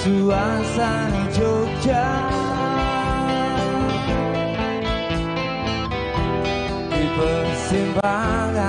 Suasana Jogja. Di persimpangan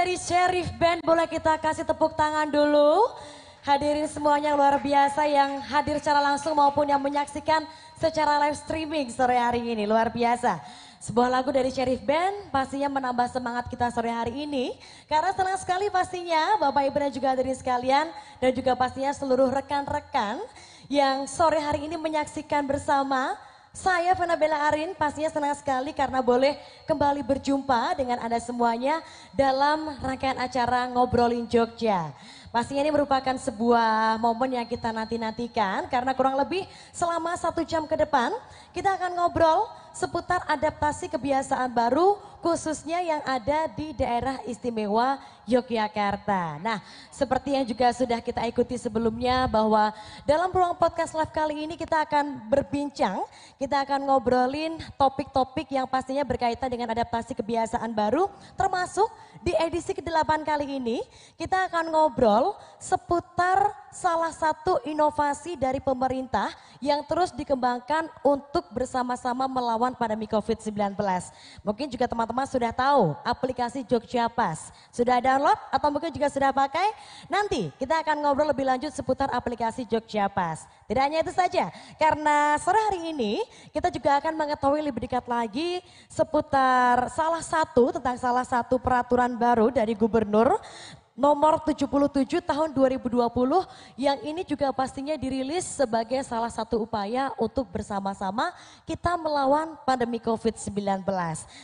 dari Sheriff Band boleh kita kasih tepuk tangan dulu. Hadirin semuanya luar biasa yang hadir secara langsung maupun yang menyaksikan secara live streaming sore hari ini. Luar biasa. Sebuah lagu dari Sheriff Band pastinya menambah semangat kita sore hari ini. Karena senang sekali pastinya Bapak Ibu dan juga hadirin sekalian. Dan juga pastinya seluruh rekan-rekan yang sore hari ini menyaksikan bersama saya Fana Bella Arin pastinya senang sekali karena boleh kembali berjumpa dengan Anda semuanya dalam rangkaian acara Ngobrolin Jogja. Pastinya ini merupakan sebuah momen yang kita nanti-nantikan karena kurang lebih selama satu jam ke depan kita akan ngobrol seputar adaptasi kebiasaan baru khususnya yang ada di daerah istimewa Yogyakarta. Nah seperti yang juga sudah kita ikuti sebelumnya bahwa dalam ruang podcast live kali ini kita akan berbincang, kita akan ngobrolin topik-topik yang pastinya berkaitan dengan adaptasi kebiasaan baru termasuk di edisi ke-8 kali ini kita akan ngobrol seputar salah satu inovasi dari pemerintah yang terus dikembangkan untuk bersama-sama melawan pandemi COVID-19. Mungkin juga teman-teman sudah tahu aplikasi Jogja Pas. Sudah download atau mungkin juga sudah pakai? Nanti kita akan ngobrol lebih lanjut seputar aplikasi Jogja Pas. Tidak hanya itu saja, karena sore hari ini kita juga akan mengetahui lebih dekat lagi seputar salah satu tentang salah satu peraturan baru dari gubernur nomor 77 tahun 2020 yang ini juga pastinya dirilis sebagai salah satu upaya untuk bersama-sama kita melawan pandemi COVID-19.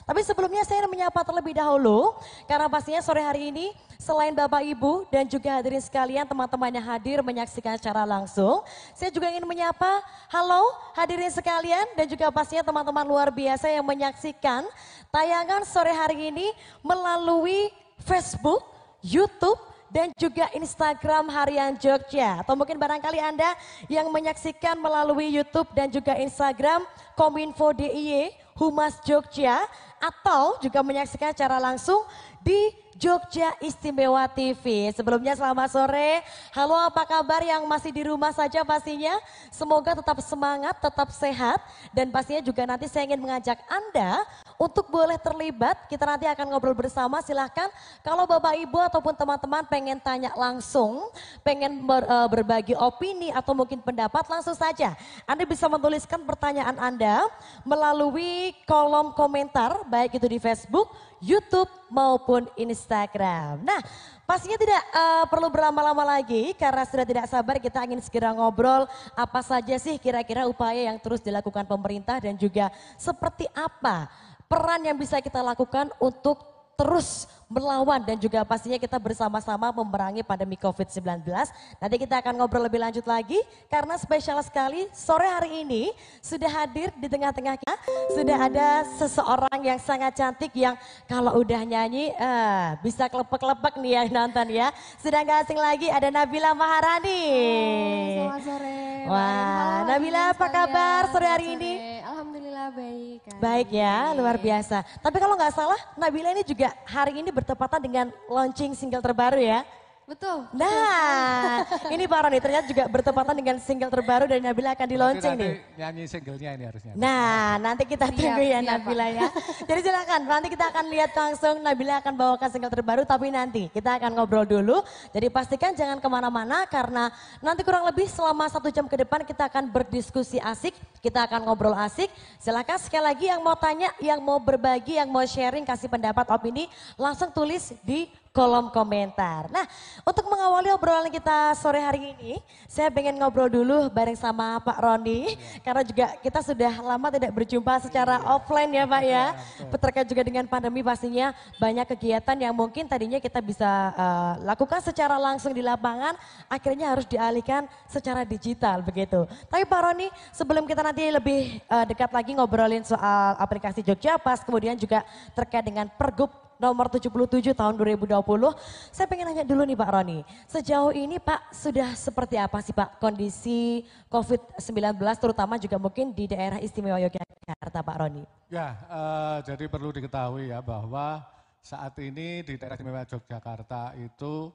Tapi sebelumnya saya ingin menyapa terlebih dahulu karena pastinya sore hari ini selain Bapak Ibu dan juga hadirin sekalian teman-teman yang hadir menyaksikan secara langsung, saya juga ingin menyapa halo hadirin sekalian dan juga pastinya teman-teman luar biasa yang menyaksikan tayangan sore hari ini melalui Facebook YouTube dan juga Instagram Harian Jogja. Atau mungkin barangkali Anda yang menyaksikan melalui YouTube dan juga Instagram Kominfo DIY Humas Jogja atau juga menyaksikan secara langsung di Jogja Istimewa TV. Sebelumnya selamat sore. Halo apa kabar yang masih di rumah saja pastinya. Semoga tetap semangat, tetap sehat. Dan pastinya juga nanti saya ingin mengajak Anda untuk boleh terlibat. Kita nanti akan ngobrol bersama silahkan. Kalau Bapak Ibu ataupun teman-teman pengen tanya langsung, pengen ber, uh, berbagi opini atau mungkin pendapat langsung saja. Anda bisa menuliskan pertanyaan Anda melalui kolom komentar baik itu di Facebook, YouTube maupun Instagram. Nah, pastinya tidak uh, perlu berlama-lama lagi karena sudah tidak sabar kita ingin segera ngobrol apa saja sih kira-kira upaya yang terus dilakukan pemerintah dan juga seperti apa peran yang bisa kita lakukan untuk terus melawan dan juga pastinya kita bersama-sama memerangi pandemi COVID-19. Nanti kita akan ngobrol lebih lanjut lagi karena spesial sekali sore hari ini sudah hadir di tengah-tengah kita. Sudah ada seseorang yang sangat cantik yang kalau udah nyanyi uh, bisa kelepek-kelepek nih yang nonton ya. Sudah gak asing lagi ada Nabila Maharani. Oh, selamat sore. Wah, Nabila apa kabar sore hari ini? Alhamdulillah baik. Baik ya, luar biasa. Tapi kalau nggak salah Nabila ini juga hari ini bertepatan dengan launching single terbaru ya. Betul. Nah, ini Pak Roni ternyata juga bertepatan dengan single terbaru dari Nabila akan di launching nih. Nyanyi singlenya ini harusnya. Nah, nanti kita tunggu ya Nabila ya. Jadi silakan, nanti kita akan lihat langsung Nabila akan bawakan single terbaru, tapi nanti kita akan ngobrol dulu. Jadi pastikan jangan ke mana-mana karena nanti kurang lebih selama satu jam ke depan kita akan berdiskusi asik, kita akan ngobrol asik. Silakan sekali lagi yang mau tanya, yang mau berbagi, yang mau sharing, kasih pendapat, opini, langsung tulis di kolom komentar. Nah, untuk mengawali obrolan kita sore hari ini, saya pengen ngobrol dulu bareng sama Pak Roni, ya. karena juga kita sudah lama tidak berjumpa secara ya. offline ya Pak ya. ya Terkait juga dengan pandemi pastinya banyak kegiatan yang mungkin tadinya kita bisa uh, lakukan secara langsung di lapangan, akhirnya harus dialihkan secara digital begitu. Tapi Pak Roni, sebelum kita nanti lebih uh, dekat lagi ngobrolin soal aplikasi Jogja Pas, kemudian juga terkait dengan pergub nomor 77 tahun 2020. Saya pengen nanya dulu nih Pak Roni, sejauh ini Pak sudah seperti apa sih Pak kondisi COVID-19 terutama juga mungkin di daerah istimewa Yogyakarta Pak Roni? Ya, uh, jadi perlu diketahui ya bahwa saat ini di daerah istimewa Yogyakarta itu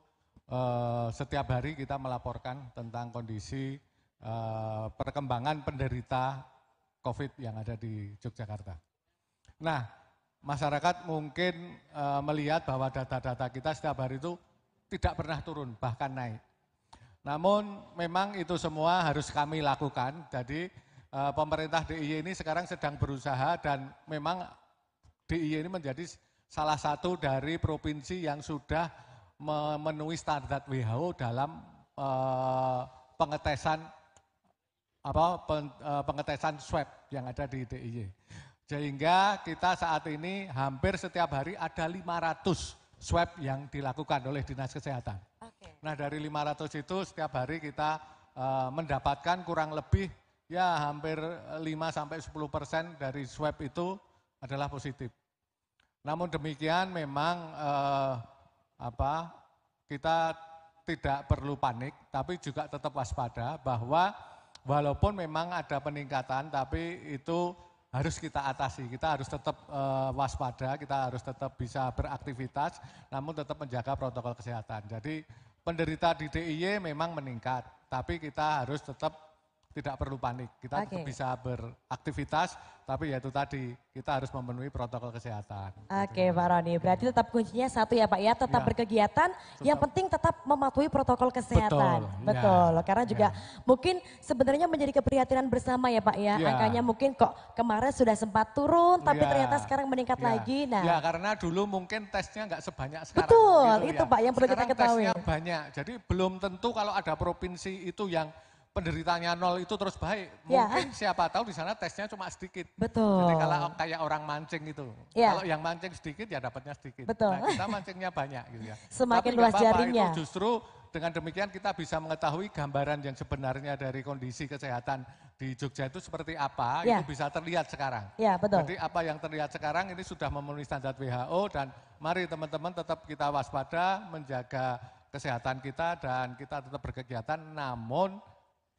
uh, setiap hari kita melaporkan tentang kondisi uh, perkembangan penderita COVID yang ada di Yogyakarta. Nah, masyarakat mungkin eh, melihat bahwa data-data kita setiap hari itu tidak pernah turun, bahkan naik. Namun memang itu semua harus kami lakukan. Jadi eh, pemerintah DIY ini sekarang sedang berusaha dan memang DIY ini menjadi salah satu dari provinsi yang sudah memenuhi standar WHO dalam eh, pengetesan apa eh, pengetesan swab yang ada di DIY. Sehingga kita saat ini hampir setiap hari ada 500 swab yang dilakukan oleh Dinas Kesehatan. Oke. Nah dari 500 itu setiap hari kita eh, mendapatkan kurang lebih ya hampir 5 sampai 10 persen dari swab itu adalah positif. Namun demikian memang eh, apa kita tidak perlu panik, tapi juga tetap waspada bahwa walaupun memang ada peningkatan, tapi itu harus kita atasi. Kita harus tetap eh, waspada, kita harus tetap bisa beraktivitas, namun tetap menjaga protokol kesehatan. Jadi penderita di DIY memang meningkat, tapi kita harus tetap tidak perlu panik. Kita tetap Oke. bisa beraktivitas, tapi ya itu tadi kita harus memenuhi protokol kesehatan. Oke Pak Roni, berarti tetap kuncinya satu ya Pak ya, tetap Ya. berkegiatan, yang penting tetap mematuhi protokol kesehatan. Betul, ya. Betul, karena juga mungkin sebenarnya menjadi keprihatinan bersama ya Pak ya, Ya. angkanya mungkin kok kemarin sudah sempat turun, tapi Ya, ternyata sekarang meningkat ya. lagi. Nah, Ya karena dulu mungkin tesnya nggak sebanyak sekarang. gitu Betul, itu, Pak, yang perlu kita Sekarang ketahui. tesnya banyak, jadi belum tentu kalau ada provinsi itu yang penderitanya nol itu terus baik. Ya. Mungkin siapa tahu di sana tesnya cuma sedikit. betul. Jadi kalau kayak orang mancing itu, Ya. kalau yang mancing sedikit ya dapatnya sedikit. Betul. Nah kita mancingnya banyak gitu ya. Semakin Tapi luas jaringnya. Itu justru dengan demikian kita bisa mengetahui gambaran yang sebenarnya dari kondisi kesehatan di Jogja itu seperti apa, Ya. itu bisa terlihat sekarang. Ya betul. Jadi apa yang terlihat sekarang ini sudah memenuhi standar WHO dan mari teman-teman tetap kita waspada, menjaga kesehatan kita dan kita tetap berkegiatan namun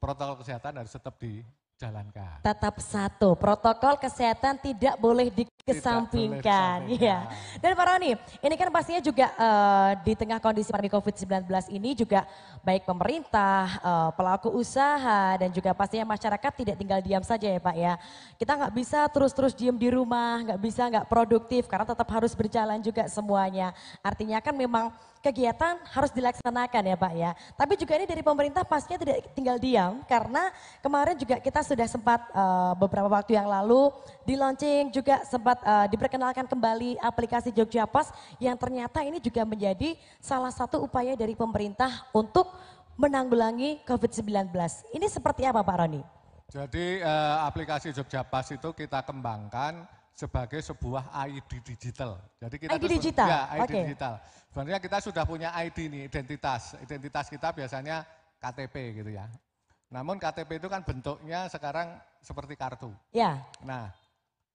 protokol kesehatan harus tetap dijalankan. Tetap satu, protokol kesehatan tidak boleh dikesampingkan. boleh Iya. dikesampingkan. Dan Pak Roni, ini kan pastinya juga eh, di tengah kondisi pandemi COVID-19 ini juga baik pemerintah, eh, pelaku usaha, dan juga pastinya masyarakat tidak tinggal diam saja ya Pak ya. Kita nggak bisa terus-terus diem di rumah, nggak bisa nggak produktif karena tetap harus berjalan juga semuanya. Artinya kan memang kegiatan harus dilaksanakan ya Pak ya. Tapi juga ini dari pemerintah pastinya tidak tinggal diam karena kemarin juga kita sudah sempat eh, beberapa waktu yang lalu di launching juga sempat eh, diperkenalkan kembali aplikasi Jogja Pas yang ternyata ini juga menjadi salah satu upaya dari pemerintah untuk menanggulangi COVID-19. Ini seperti apa Pak Roni? Jadi eh, aplikasi Jogja Pas itu kita kembangkan sebagai sebuah ID digital. Jadi kita ID digital, Ya, ID oke. digital. Sebenarnya kita sudah punya ID nih, identitas. Identitas kita biasanya KTP gitu ya. Namun KTP itu kan bentuknya sekarang seperti kartu. Ya, Nah,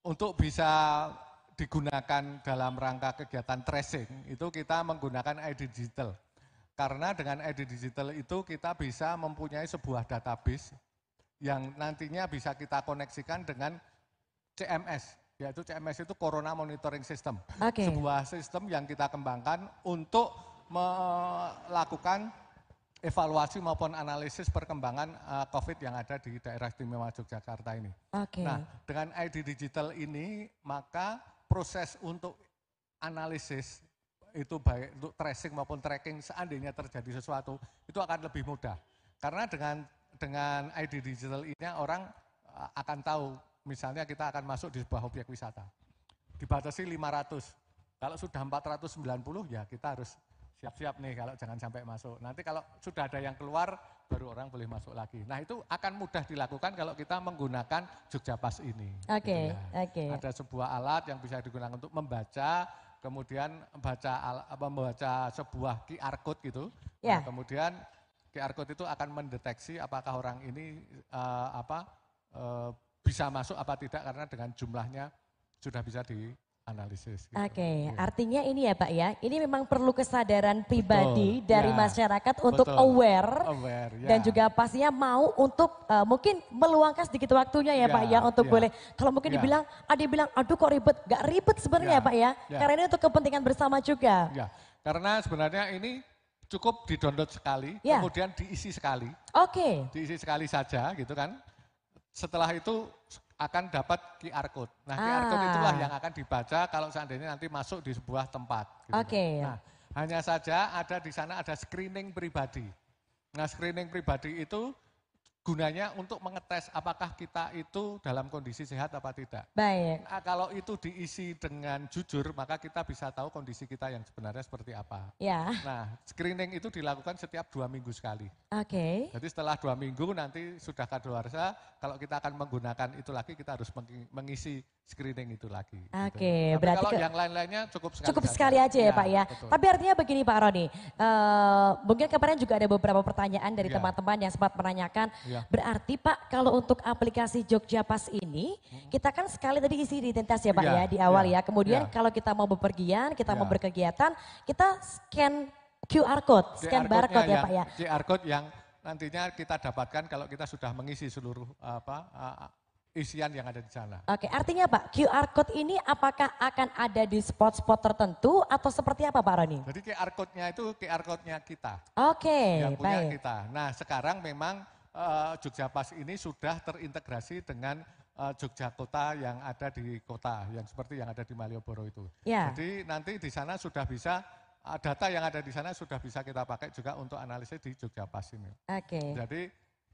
untuk bisa digunakan dalam rangka kegiatan tracing itu kita menggunakan ID digital. Karena dengan ID digital itu kita bisa mempunyai sebuah database yang nantinya bisa kita koneksikan dengan CMS, yaitu CMS itu Corona Monitoring System. Oke. Sebuah sistem yang kita kembangkan untuk melakukan evaluasi maupun analisis perkembangan eh, COVID yang ada di daerah istimewa Yogyakarta ini. oke. Nah, dengan ID digital ini, maka proses untuk analisis itu baik untuk tracing maupun tracking seandainya terjadi sesuatu itu akan lebih mudah. Karena dengan dengan ID digital ini orang uh, akan tahu misalnya kita akan masuk di sebuah objek wisata. Dibatasi 500. Kalau sudah 490 ya kita harus siap-siap nih kalau jangan sampai masuk. Nanti kalau sudah ada yang keluar baru orang boleh masuk lagi. Nah itu akan mudah dilakukan kalau kita menggunakan Jogja Pas ini. Oke, gitu ya. oke. Ada sebuah alat yang bisa digunakan untuk membaca, kemudian membaca apa, membaca sebuah QR code gitu. Ya. Nah, kemudian QR code itu akan mendeteksi apakah orang ini eh, apa eh, bisa masuk apa tidak karena dengan jumlahnya sudah bisa dianalisis. gitu. Oke, Iya. artinya ini ya Pak ya, ini memang perlu kesadaran pribadi Betul, dari ya. masyarakat untuk Betul. aware, Aware, ya. dan juga pastinya mau untuk eh, mungkin meluangkan sedikit waktunya ya, Ya, Pak ya untuk ya. boleh. Kalau mungkin Ya. dibilang, ada yang bilang, aduh kok ribet, gak ribet sebenarnya Ya, ya Pak ya, ya. karena ini untuk kepentingan bersama juga. Ya, karena sebenarnya ini cukup di-download sekali, Ya. kemudian diisi sekali. Oke, diisi sekali saja gitu kan. Setelah itu akan dapat QR code. Nah, QR code itulah Ah. yang akan dibaca kalau seandainya nanti masuk di sebuah tempat. gitu. Oke. Nah, hanya saja ada di sana ada screening pribadi. Nah, screening pribadi itu gunanya untuk mengetes apakah kita itu dalam kondisi sehat apa tidak. Baik. Nah, kalau itu diisi dengan jujur, maka kita bisa tahu kondisi kita yang sebenarnya seperti apa. Ya. Nah, screening itu dilakukan setiap dua minggu sekali. Oke. Jadi setelah dua minggu nanti sudah kadaluarsa, kalau kita akan menggunakan itu lagi, kita harus mengi- mengisi screening itu lagi. gitu. Oke, Tapi berarti kalau ke- yang lain-lainnya cukup sekali Cukup saja. sekali aja ya, Iya, Pak ya. betul. Tapi artinya begini Pak Roni, eh, mungkin kemarin juga ada beberapa pertanyaan dari Iya. teman-teman yang sempat menanyakan. Iya. Berarti Pak kalau untuk aplikasi Jogja Pas ini, kita kan sekali tadi isi identitas ya Pak Iya, ya di awal iya, ya. Kemudian iya. kalau kita mau bepergian, kita mau Iya. berkegiatan, kita scan QR code, scan QR barcode code-nya ya Pak ya. QR code yang nantinya kita dapatkan kalau kita sudah mengisi seluruh apa uh, isian yang ada di sana. Oke, artinya Pak, QR code ini apakah akan ada di spot-spot tertentu atau seperti apa Pak Roni? Jadi QR code-nya itu QR code-nya kita. Oke, yang punya baik. kita. Nah sekarang memang eh, Jogja Pas ini sudah terintegrasi dengan eh, Jogja Kota yang ada di kota, yang seperti yang ada di Malioboro itu. Ya. Jadi nanti di sana sudah bisa, eh, data yang ada di sana sudah bisa kita pakai juga untuk analisis di Jogja Pas ini. Oke, Jadi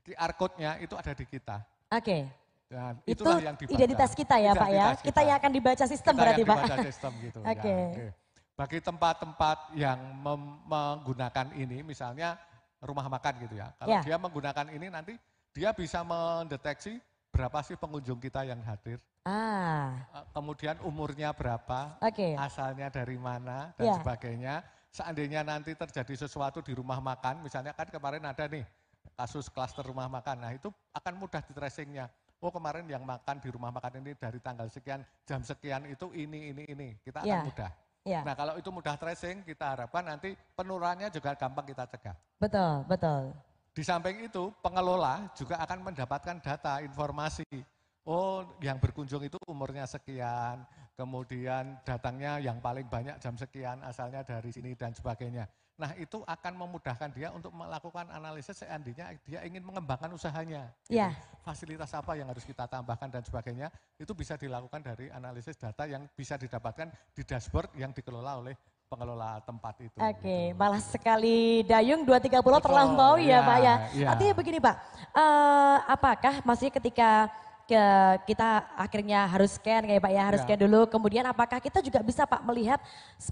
QR code-nya itu ada di kita. oke. Dan Itu yang dibaca. identitas kita ya Pak ya. Identitas Kita yang akan dibaca sistem Kita berarti yang Pak. dibaca sistem gitu. ya. Oke. Oke. Bagi tempat-tempat yang menggunakan ini, misalnya rumah makan gitu ya. Kalau Ya. dia menggunakan ini nanti dia bisa mendeteksi berapa sih pengunjung kita yang hadir. Ah, Eh, Kemudian umurnya berapa, oke. asalnya dari mana dan Ya. sebagainya. Seandainya nanti terjadi sesuatu di rumah makan, misalnya kan kemarin ada nih kasus klaster rumah makan. Nah itu akan mudah di tracingnya. Oh kemarin yang makan di rumah makan ini dari tanggal sekian, jam sekian itu ini, ini, ini. Kita akan Ya. mudah. Ya, Nah kalau itu mudah tracing, kita harapkan nanti penularannya juga gampang kita cegah. betul, betul. Di samping itu, pengelola juga akan mendapatkan data, informasi. Oh, yang berkunjung itu umurnya sekian, kemudian datangnya yang paling banyak jam sekian, asalnya dari sini dan sebagainya. Nah, itu akan memudahkan dia untuk melakukan analisis seandainya dia ingin mengembangkan usahanya. gitu. Ya. Fasilitas apa yang harus kita tambahkan dan sebagainya, itu bisa dilakukan dari analisis data yang bisa didapatkan di dashboard yang dikelola oleh pengelola tempat itu. Oke, gitu. malah sekali dayung 230 Betul, terlampau ya, ya, Pak ya. ya. Artinya begini Pak, eh, apakah maksudnya ketika ke kita akhirnya harus scan kayak Pak ya, harus Ya. scan dulu. Kemudian apakah kita juga bisa Pak melihat,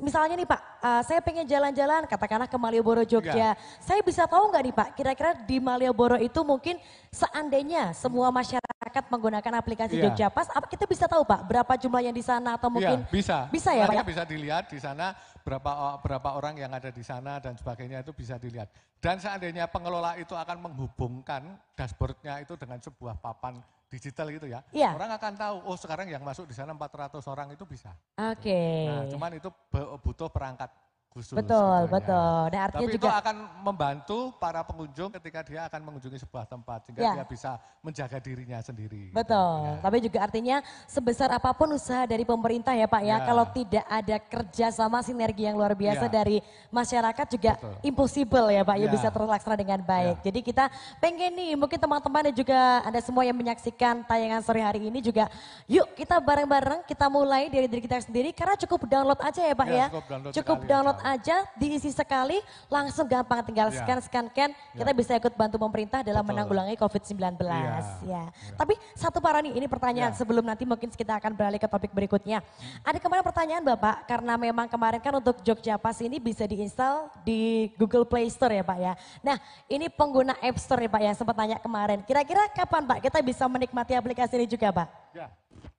misalnya nih Pak, eh, saya pengen jalan-jalan katakanlah ke Malioboro Jogja. Ya. Saya bisa tahu nggak nih Pak, kira-kira di Malioboro itu mungkin seandainya semua masyarakat menggunakan aplikasi Ya. Jogja Pas, apa kita bisa tahu Pak berapa jumlahnya di sana atau mungkin Iya, bisa. bisa ya Pak? Ya? bisa dilihat di sana berapa berapa orang yang ada di sana dan sebagainya itu bisa dilihat. Dan seandainya pengelola itu akan menghubungkan dashboardnya itu dengan sebuah papan digital gitu ya, Iya. orang akan tahu oh sekarang yang masuk di sana 400 orang itu bisa. Oke. Nah, cuman itu butuh perangkat khusus. Betul, ya. betul. Dan artinya Tapi itu juga akan membantu para pengunjung ketika dia akan mengunjungi sebuah tempat sehingga Ya. dia bisa menjaga dirinya sendiri. Betul, Ya. tapi juga artinya sebesar apa pun usaha dari pemerintah ya Pak ya, Ya. kalau tidak ada kerja sama sinergi yang luar biasa Ya. dari masyarakat juga Betul. impossible ya Pak ya, Ya. bisa terlaksana dengan baik. Jadi kita pengen nih, mungkin teman-teman dan juga Anda semua yang menyaksikan tayangan sore hari ini juga, yuk kita bareng-bareng kita mulai dari diri kita sendiri karena cukup download aja ya Pak Ya, ya. cukup download Cukup download aja. diisi sekali, langsung gampang tinggal Ya. scan, scan, scan, kita bisa ikut bantu pemerintah dalam Betul. menanggulangi COVID-19. Iya. Ya. Tapi satu Pak Rani, ini pertanyaan Ya. sebelum nanti mungkin kita akan beralih ke topik berikutnya. Ada kemarin pertanyaan Bapak, karena memang kemarin kan untuk Jogja Pas ini bisa diinstal di Google Play Store ya Pak ya. Nah ini pengguna App Store ya Pak ya, sempat tanya kemarin. Kira-kira kapan Pak kita bisa menikmati aplikasi ini juga Pak? Ya,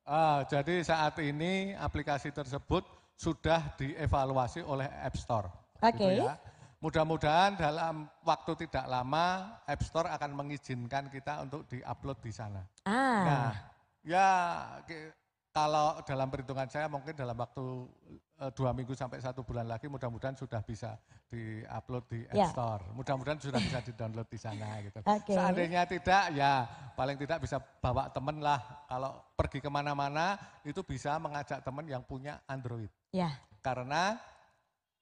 Ah, jadi saat ini aplikasi tersebut sudah dievaluasi oleh App Store. Oke. Gitu ya. Mudah-mudahan dalam waktu tidak lama App Store akan mengizinkan kita untuk diupload di sana. Ah, Nah, ya kalau dalam perhitungan saya mungkin dalam waktu dua minggu sampai satu bulan lagi mudah-mudahan sudah bisa diupload di App Ya. Store. Mudah-mudahan sudah bisa di-download di sana gitu. Oke. Seandainya tidak ya paling tidak bisa bawa temen lah. Kalau pergi ke mana-mana itu bisa mengajak teman yang punya Android. ya. Karena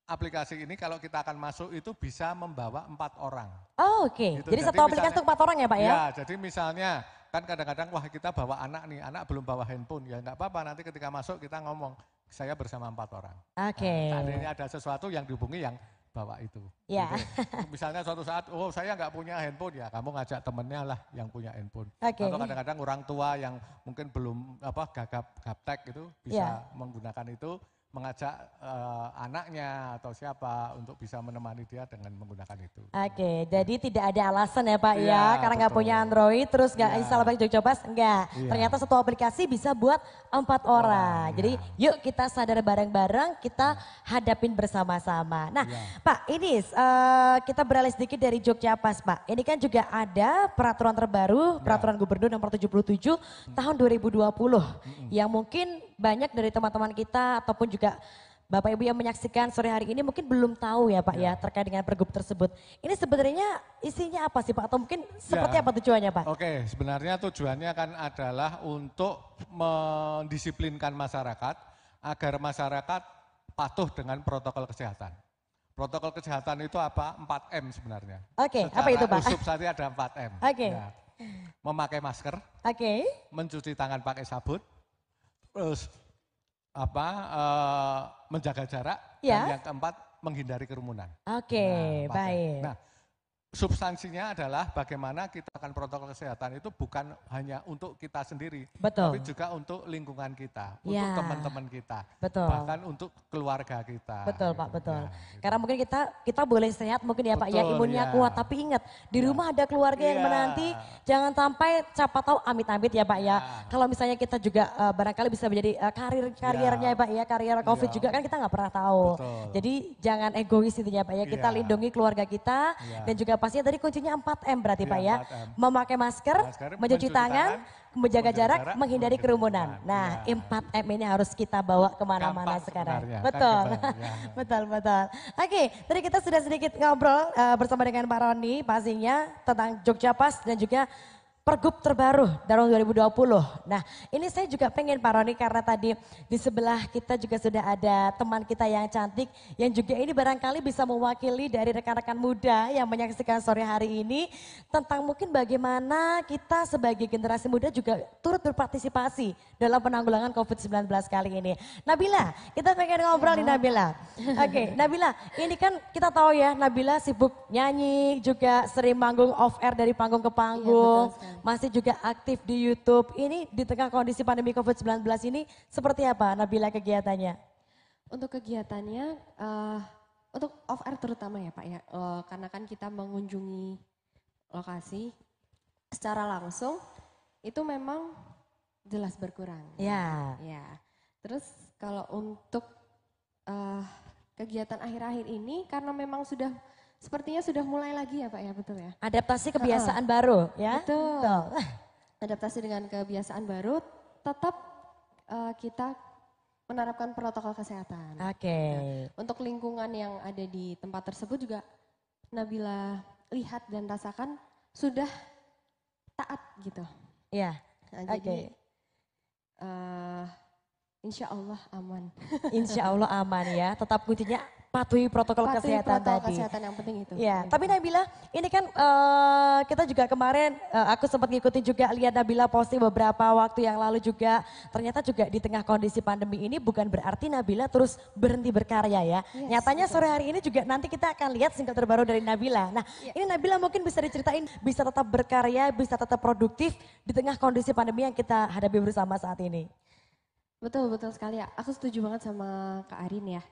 aplikasi ini kalau kita akan masuk itu bisa membawa empat orang. Oh, Oke, Gitu. jadi Jadi satu aplikasi untuk empat orang ya Pak ya? Ya, jadi misalnya kan kadang-kadang wah kita bawa anak nih, anak belum bawa handphone ya nggak apa-apa nanti ketika masuk kita ngomong saya bersama empat orang. Oke. Nah, seandainya ada sesuatu yang dihubungi yang bawa itu. Ya. Gitu. Misalnya suatu saat, oh saya nggak punya handphone ya, kamu ngajak temennya lah yang punya handphone. Oke. Atau kadang-kadang orang tua yang mungkin belum apa gagap gaptek gitu bisa Ya. menggunakan itu mengajak eh, anaknya atau siapa untuk bisa menemani dia dengan menggunakan itu. Oke, jadi tidak ada alasan ya Pak Iya, ya, karena nggak punya Android terus nggak Iya. install pakai Jogja Pass, enggak. Iya. Ternyata satu aplikasi bisa buat empat orang. Orang, Jadi yuk kita sadar bareng-bareng, kita hadapin bersama-sama. Nah Iya. Pak, ini eh, kita beralih sedikit dari Jogja Pass Pak. Ini kan juga ada peraturan terbaru, Iya. peraturan Gubernur nomor 77 Hmm. tahun 2020 yang mungkin banyak dari teman-teman kita ataupun juga Bapak Ibu yang menyaksikan sore hari ini mungkin belum tahu ya Pak ya, terkait dengan pergub tersebut. Ini sebenarnya isinya apa sih Pak atau mungkin seperti Ya. apa tujuannya Pak? Oke, sebenarnya tujuannya kan adalah untuk mendisiplinkan masyarakat agar masyarakat patuh dengan protokol kesehatan. Protokol kesehatan itu apa? 4M sebenarnya. Oke, Secara apa itu, Pak? usub tadi ada 4M. Oke. Ya. Memakai masker, Oke, mencuci tangan pakai sabun, terus apa? eh, menjaga jarak, Ya. dan yang keempat menghindari kerumunan. oke Nah, 4M. baik. Nah, substansinya adalah bagaimana kita akan protokol kesehatan itu bukan hanya untuk kita sendiri, Betul. tapi juga untuk lingkungan kita, Ya. untuk teman-teman kita, Betul. bahkan untuk keluarga kita. Betul Pak, betul. Ya, gitu. Karena mungkin kita kita boleh sehat mungkin ya Pak ya imunnya ya. kuat tapi ingat di Ya. rumah ada keluarga yang Ya. menanti jangan sampai siapa tahu amit-amit ya Pak ya. Ya. Kalau misalnya kita juga eh, barangkali bisa menjadi eh, karir karirnya ya Pak ya karir Covid Ya. juga kan kita nggak pernah tahu. Betul. Jadi jangan egois intinya Pak ya kita Ya. lindungi keluarga kita Ya. dan juga pastinya tadi kuncinya 4M berarti Ya, Pak ya. 4M. Memakai masker, Masker, mencuci mencuci tangan, menjaga menjaga jarak, jarak, menghindari kerumunan. Nah, Ya. 4M ini harus kita bawa ke mana-mana sekarang. sebenarnya, kan Betul. ya. betul, betul. Oke, tadi kita sudah sedikit ngobrol eh, bersama dengan Pak Roni pastinya tentang Jogja Pas dan juga Pergub terbaru tahun 2020. Nah ini saya juga pengen Pak Roni karena tadi di sebelah kita juga sudah ada teman kita yang cantik yang juga ini barangkali bisa mewakili dari rekan-rekan muda yang menyaksikan sore hari ini tentang mungkin bagaimana kita sebagai generasi muda juga turut berpartisipasi dalam penanggulangan COVID-19 kali ini. Nabila, kita pengen ngobrol nih Nabila. Oke, Nabila, ini kan kita tahu ya Nabila sibuk nyanyi juga sering manggung off air dari panggung ke panggung. betul sekali. Masih juga aktif di YouTube. Ini di tengah kondisi pandemi COVID-19 ini seperti apa Nabila kegiatannya? Untuk kegiatannya, eh, untuk off air terutama ya Pak ya, Eh, karena kan kita mengunjungi lokasi secara langsung, itu memang jelas berkurang. Ya. Ya. Terus kalau untuk eh, kegiatan akhir-akhir ini, karena memang sudah sepertinya sudah mulai lagi ya Pak ya, betul ya? Adaptasi kebiasaan baru ya? Betul. Betul. adaptasi dengan kebiasaan baru, tetap eh, kita menerapkan protokol kesehatan. Oke. Untuk lingkungan yang ada di tempat tersebut juga Nabila lihat dan rasakan sudah taat gitu. Ya. Nah, Oke. Jadi eh, insya Allah aman. Insya Allah aman ya. Tetap kuncinya patuhi protokol Patuhi kesehatan protokol tadi. kesehatan yang penting itu. Ya, Gitu. tapi Nabila, ini kan eh, kita juga kemarin eh, aku sempat ngikutin juga lihat Nabila posting beberapa waktu yang lalu juga. Ternyata juga di tengah kondisi pandemi ini bukan berarti Nabila terus berhenti berkarya ya. Yes, Nyatanya betul. sore hari ini juga nanti kita akan lihat single terbaru dari Nabila. Nah, Ya. ini Nabila mungkin bisa diceritain bisa tetap berkarya, bisa tetap produktif di tengah kondisi pandemi yang kita hadapi bersama saat ini. Betul betul sekali ya. Aku setuju banget sama Kak Arin ya.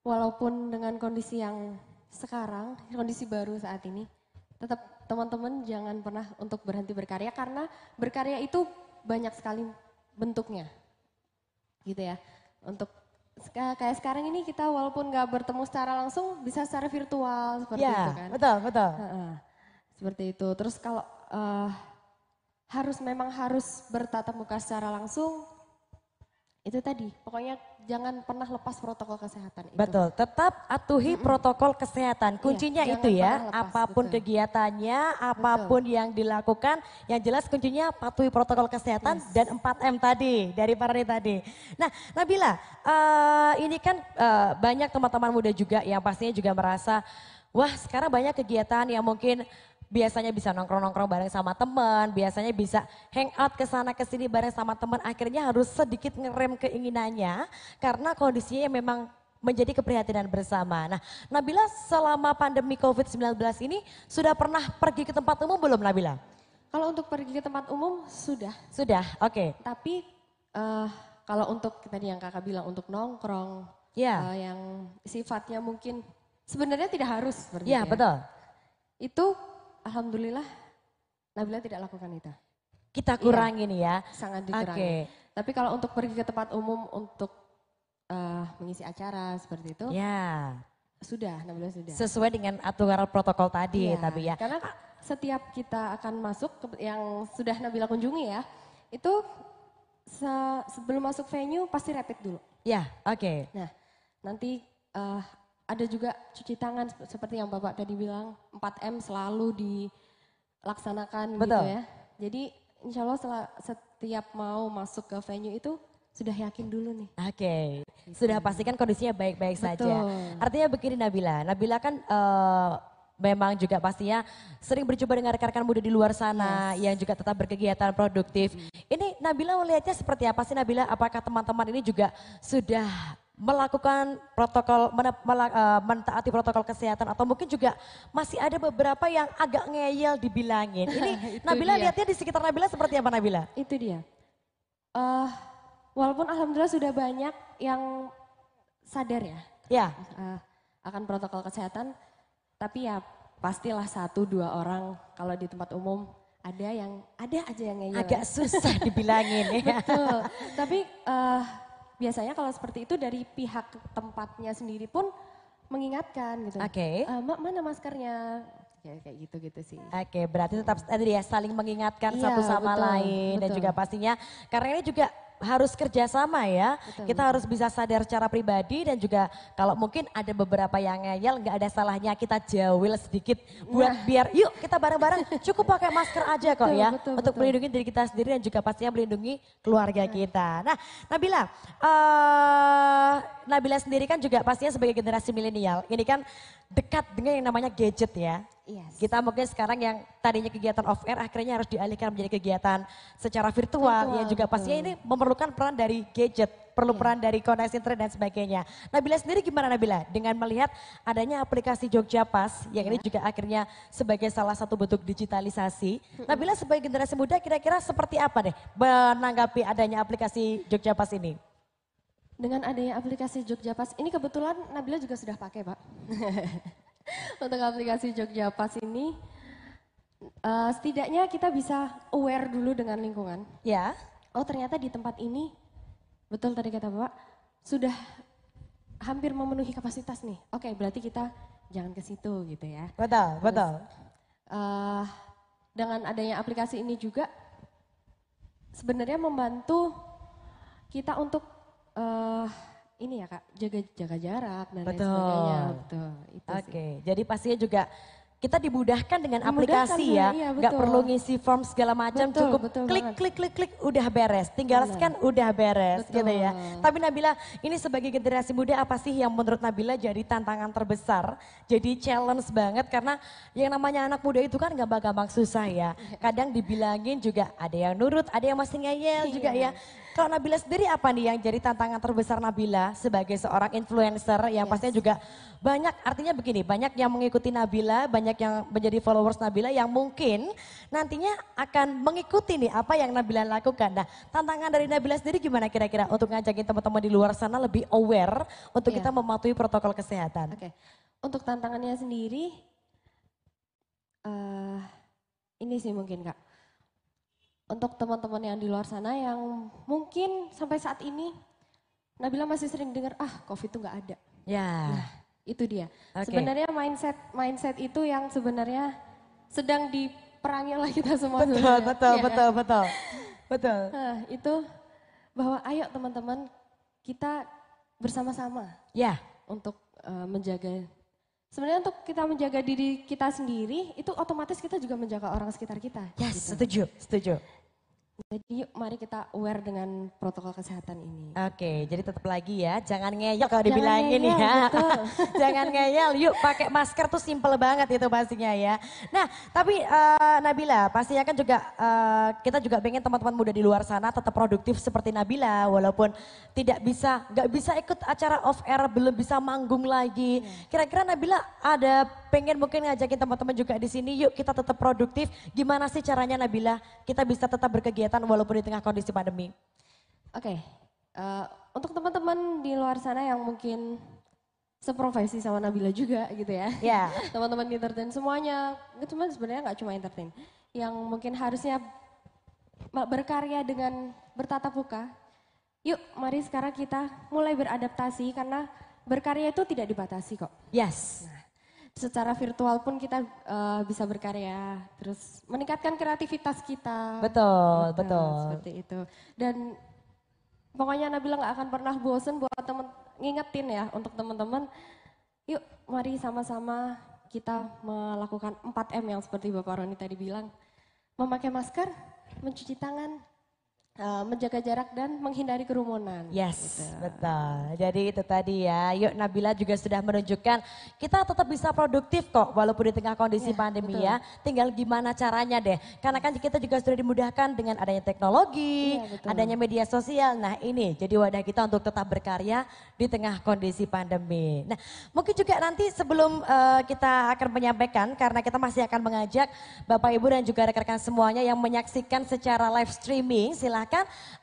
Walaupun dengan kondisi yang sekarang, kondisi baru saat ini, tetap teman-teman jangan pernah untuk berhenti berkarya karena berkarya itu banyak sekali bentuknya. Gitu ya. Untuk kayak sekarang ini kita walaupun nggak bertemu secara langsung bisa secara virtual seperti ya, itu kan. betul, betul. Heeh, seperti itu. Terus kalau eh, harus memang harus bertatap muka secara langsung, itu tadi. Pokoknya jangan pernah lepas protokol kesehatan itu. Betul, tetap atuhi protokol kesehatan. Kuncinya jangan itu ya, lepas, apa pun betul. kegiatannya, apa pun yang dilakukan, yang jelas kuncinya patuhi protokol kesehatan dan 4M tadi, dari Parani tadi. Nah, Nabila, eh, ini kan eh, banyak teman-teman muda juga yang pastinya juga merasa, wah sekarang banyak kegiatan yang mungkin biasanya bisa nongkrong-nongkrong bareng sama teman, biasanya bisa hangout ke sana ke sini bareng sama teman, akhirnya harus sedikit ngerem keinginannya karena kondisinya memang menjadi keprihatinan bersama. Nah, Nabila selama pandemi COVID-19 ini sudah pernah pergi ke tempat umum belum Nabila? Kalau untuk pergi ke tempat umum sudah. Sudah, oke. Tapi eh, kalau untuk tadi yang kakak bilang untuk nongkrong, Ya. eh, yang sifatnya mungkin sebenarnya tidak harus seperti Ya, itu betul. Itu alhamdulillah Nabila tidak lakukan itu. Kita kurangin ya. Sangat Oke. dikurangi. Tapi kalau untuk pergi ke tempat umum untuk eh, mengisi acara seperti itu, Ya. sudah Nabila sudah. Sesuai dengan aturan protokol tadi Iya, tapi ya. Karena setiap kita akan masuk ke, yang sudah Nabila kunjungi ya, itu se- sebelum masuk venue pasti rapid dulu. Ya, oke. Nah, nanti eh, ada juga cuci tangan sep- seperti yang Bapak tadi bilang, 4M selalu dilaksanakan gitu Betul. ya. Jadi insya Allah setiap mau masuk ke venue itu sudah yakin dulu nih. Oke, sudah pastikan kondisinya baik-baik saja. Artinya begini Nabila, Nabila kan eh, memang juga pastinya sering berjumpa dengan rekan-rekan muda di luar sana yang juga tetap berkegiatan produktif. Ini Nabila melihatnya seperti apa sih Nabila? Apakah teman-teman ini juga sudah melakukan protokol, eh, mentaati protokol kesehatan atau mungkin juga masih ada beberapa yang agak ngeyel dibilangin. Ini Nabila dia. lihatnya di sekitar Nabila seperti apa Nabila? Itu dia. Eh, walaupun alhamdulillah sudah banyak yang sadar ya Ya, eh, akan protokol kesehatan, tapi ya pastilah satu dua orang kalau di tempat umum ada yang ada aja yang ngeyel. agak susah dibilangin ya. Betul. Tapi eh, biasanya kalau seperti itu dari pihak tempatnya sendiri pun mengingatkan gitu. Oke. Eh, "Mak, mana maskernya? Ya, kayak gitu-gitu sih. Oke, berarti tetap tadi ya saling mengingatkan Iya, satu sama betul, lain dan betul. juga pastinya karena ini juga harus kerjasama ya. Betul, Kita harus bisa sadar secara pribadi dan juga kalau mungkin ada beberapa yang ngeyel nggak ada salahnya kita jawil sedikit buat biar yuk kita bareng-bareng cukup pakai masker aja kok Betul, ya betul, untuk betul. melindungi diri kita sendiri dan juga pastinya melindungi keluarga kita. Nah, Nabila, eh Nabila sendiri kan juga pastinya sebagai generasi milenial ini kan dekat dengan yang namanya gadget ya. Yes. Kita mungkin sekarang yang tadinya kegiatan off air akhirnya harus dialihkan menjadi kegiatan secara virtual, Virtual, yang juga betul. pastinya ini memerlukan peran dari gadget, perlu peran dari koneksi internet dan sebagainya. Nabila sendiri gimana Nabila dengan melihat adanya aplikasi Jogja Pas yang ini juga akhirnya sebagai salah satu bentuk digitalisasi. Nabila sebagai generasi muda kira-kira seperti apa deh menanggapi adanya aplikasi Jogja Pas ini? Dengan adanya aplikasi Jogja Pas, ini kebetulan Nabila juga sudah pakai Pak. Untuk aplikasi Jogja Pas ini, eh, setidaknya kita bisa aware dulu dengan lingkungan. Ya, Oh ternyata di tempat ini, betul tadi kata Bapak, sudah hampir memenuhi kapasitas nih. Oke berarti kita jangan ke situ gitu ya. betul, betul. Eh, dengan adanya aplikasi ini juga sebenarnya membantu kita untuk eh, ini ya kak jaga jaga jarak dan lain Betul. sebagainya. Betul. Itu Oke, sih. jadi pastinya juga kita dimudahkan dengan Dimudahkan, aplikasi ya, iya, nggak betul. perlu ngisi form segala macam, Betul, cukup betul klik banget. klik klik klik udah beres, tinggal Benar. scan udah beres Betul. gitu ya. Tapi Nabila, ini sebagai generasi muda apa sih yang menurut Nabila jadi tantangan terbesar, jadi challenge banget karena yang namanya anak muda itu kan gampang-gampang susah ya. Kadang dibilangin juga ada yang nurut, ada yang masih ngeyel juga ya. Kalau Nabila sendiri apa nih yang jadi tantangan terbesar Nabila sebagai seorang influencer yang pastinya juga banyak artinya begini, banyak yang mengikuti Nabila, banyak yang menjadi followers Nabila yang mungkin nantinya akan mengikuti nih apa yang Nabila lakukan. Nah, tantangan dari Nabila sendiri gimana kira-kira untuk ngajakin teman-teman di luar sana lebih aware untuk Iya. kita mematuhi protokol kesehatan? Oke, untuk tantangannya sendiri, eh ini sih mungkin kak. Untuk teman-teman yang di luar sana yang mungkin sampai saat ini, Nabila masih sering dengar, ah COVID itu nggak ada. Ya, Itu dia. Oke. Sebenarnya mindset mindset itu yang sebenarnya sedang diperangi oleh kita semua. betul, sebenarnya. betul, Iya. betul, betul, betul. Nah, itu bahwa ayo teman-teman kita bersama-sama Ya, untuk eh, menjaga sebenarnya untuk kita menjaga diri kita sendiri itu otomatis kita juga menjaga orang sekitar kita. yes, gitu. setuju, setuju. Jadi yuk mari kita aware dengan protokol kesehatan ini. Oke, jadi tetap lagi ya, jangan ngeyel kalau dibilangin ngeyel, ya. jangan ngeyel, yuk pakai masker tuh simple banget itu pastinya ya. Nah, tapi eh, Nabila, pastinya kan juga eh, kita juga pengen teman-teman muda di luar sana tetap produktif seperti Nabila, walaupun tidak bisa, nggak bisa ikut acara off air, belum bisa manggung lagi. Kira-kira Nabila ada pengen mungkin ngajakin teman-teman juga di sini, yuk kita tetap produktif. Gimana sih caranya Nabila kita bisa tetap berkegiatan walaupun di tengah kondisi pandemi? Oke, eh, untuk teman-teman di luar sana yang mungkin seprofesi sama Nabila juga gitu ya. Ya. Teman-teman di entertain semuanya, nggak cuma sebenarnya nggak cuma entertain. Yang mungkin harusnya berkarya dengan bertatap muka. Yuk, mari sekarang kita mulai beradaptasi karena berkarya itu tidak dibatasi kok. Yes. Secara virtual pun kita eh, bisa berkarya, terus meningkatkan kreativitas kita. Betul, betul. Seperti itu. Dan pokoknya Nabila nggak akan pernah bosen buat temen ngingetin ya untuk teman-teman. Yuk, mari sama-sama kita melakukan 4M yang seperti Bapak Roni tadi bilang. Memakai masker, mencuci tangan, eh, menjaga jarak dan menghindari kerumunan. Yes, Gitu. betul. Jadi itu tadi ya. Yuk Nabila juga sudah menunjukkan kita tetap bisa produktif kok walaupun di tengah kondisi Ya, pandemi betul. ya. Tinggal gimana caranya deh. Karena kan kita juga sudah dimudahkan dengan adanya teknologi, betul. adanya media sosial. Nah ini jadi wadah kita untuk tetap berkarya di tengah kondisi pandemi. Nah mungkin juga nanti sebelum eh, kita akan menyampaikan karena kita masih akan mengajak Bapak Ibu dan juga rekan-rekan semuanya yang menyaksikan secara live streaming silahkan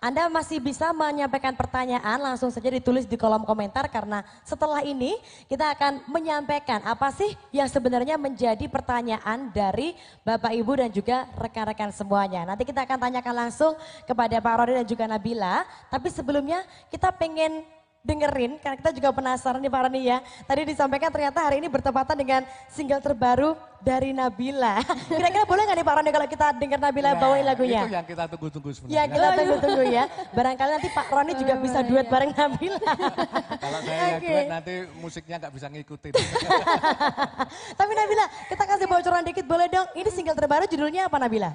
Anda masih bisa menyampaikan pertanyaan langsung saja ditulis di kolom komentar karena setelah ini kita akan menyampaikan apa sih yang sebenarnya menjadi pertanyaan dari Bapak Ibu dan juga rekan-rekan semuanya. Nanti kita akan tanyakan langsung kepada Pak Rodi dan juga Nabila. Tapi sebelumnya kita pengen dengerin karena kita juga penasaran nih Pak Roni ya. Tadi disampaikan ternyata hari ini bertepatan dengan single terbaru dari Nabila. Kira-kira boleh nggak nih Pak Roni kalau kita denger Nabila Nah, bawain lagunya? Itu yang kita tunggu-tunggu Ya sebenarnya. kita tunggu-tunggu ya. Barangkali nanti Pak Roni juga bisa duet bareng Nabila. Kalau saya Oke. duet nanti musiknya nggak bisa ngikutin. Tapi Nabila, kita kasih bocoran dikit boleh dong. Ini single terbaru judulnya apa Nabila?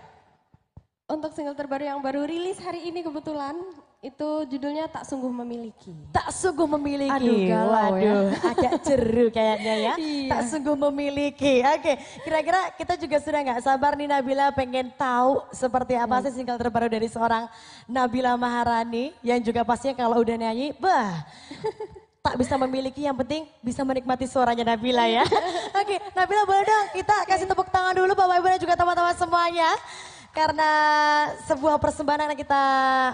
Untuk single terbaru yang baru rilis hari ini kebetulan itu judulnya Tak Sungguh Memiliki. Tak sungguh memiliki. Aduh, galau ya. Waduh, agak jeru kayaknya ya. Iya. Tak sungguh memiliki. Oke, kira-kira kita juga sudah nggak sabar nih Nabila pengen tahu seperti apa sih single terbaru dari seorang Nabila Maharani yang juga pastinya kalau udah nyanyi, bah tak bisa memiliki yang penting bisa menikmati suaranya Nabila ya. Oke, Nabila boleh dong kita kasih tepuk tangan dulu Bapak Ibu dan juga teman-teman semuanya. Karena sebuah persembahan yang kita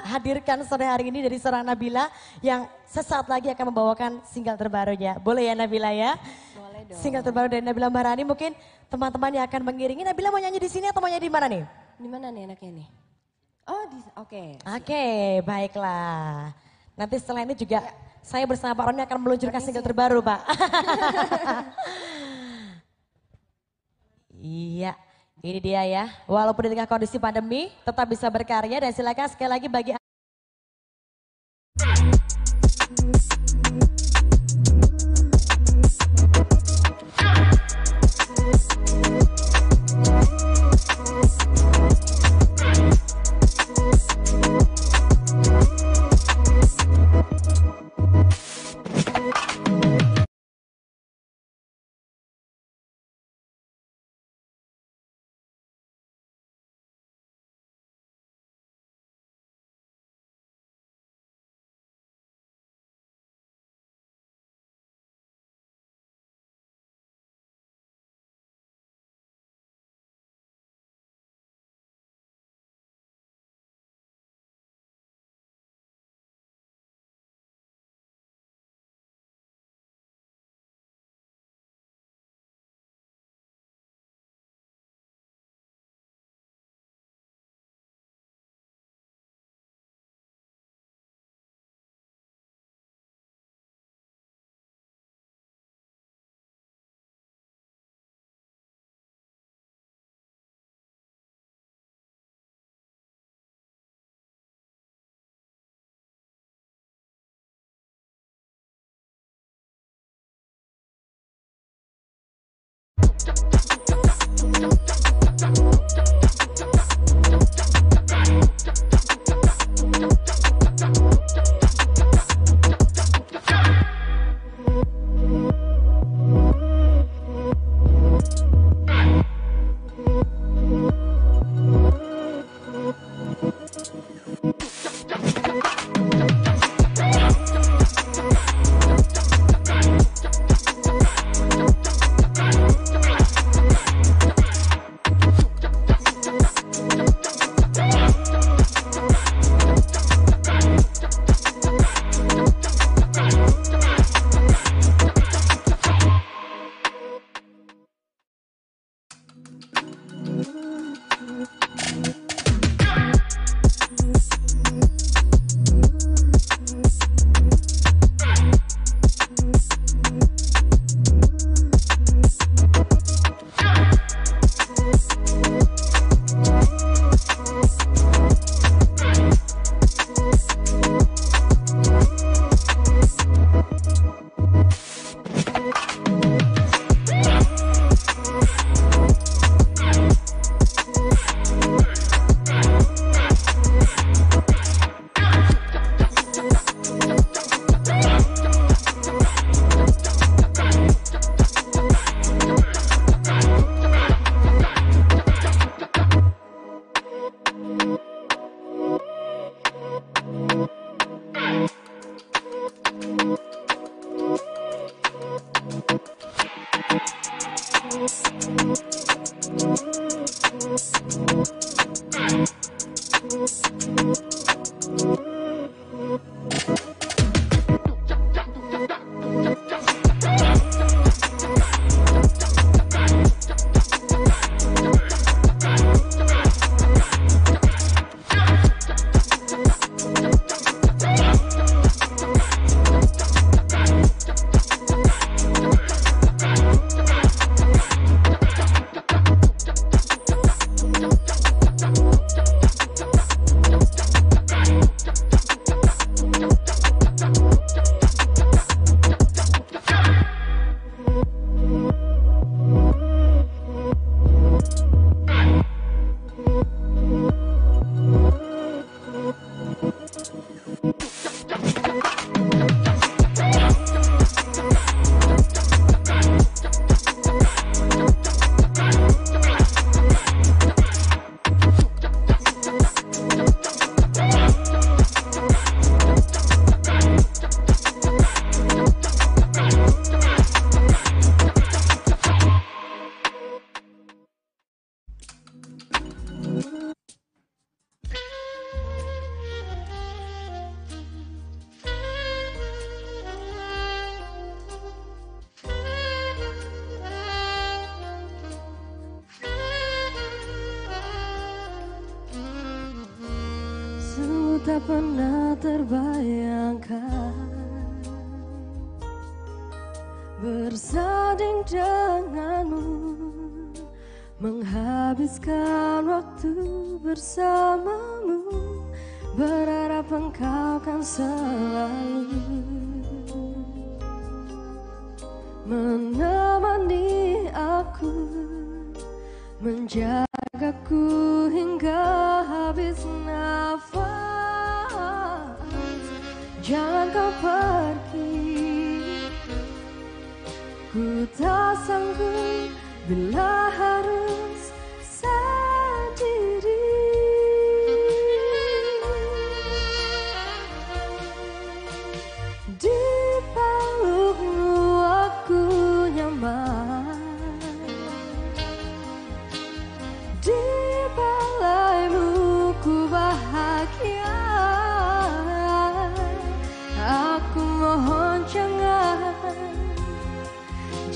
hadirkan sore hari ini dari seorang Nabila yang sesaat lagi akan membawakan single terbarunya. Boleh ya Nabila ya? Boleh dong. Single terbaru dari Nabila Maharani mungkin teman-teman yang akan mengiringi. Nabila mau nyanyi di sini atau mau nyanyi di mana nih? Di mana nih enaknya nih? Oh, oke. Oke, baiklah. Nanti setelah ini juga saya bersama Pak Roni akan meluncurkan single terbaru, Pak. iya, ini dia ya, walaupun di tengah kondisi pandemi tetap bisa berkarya dan silakan sekali lagi bagi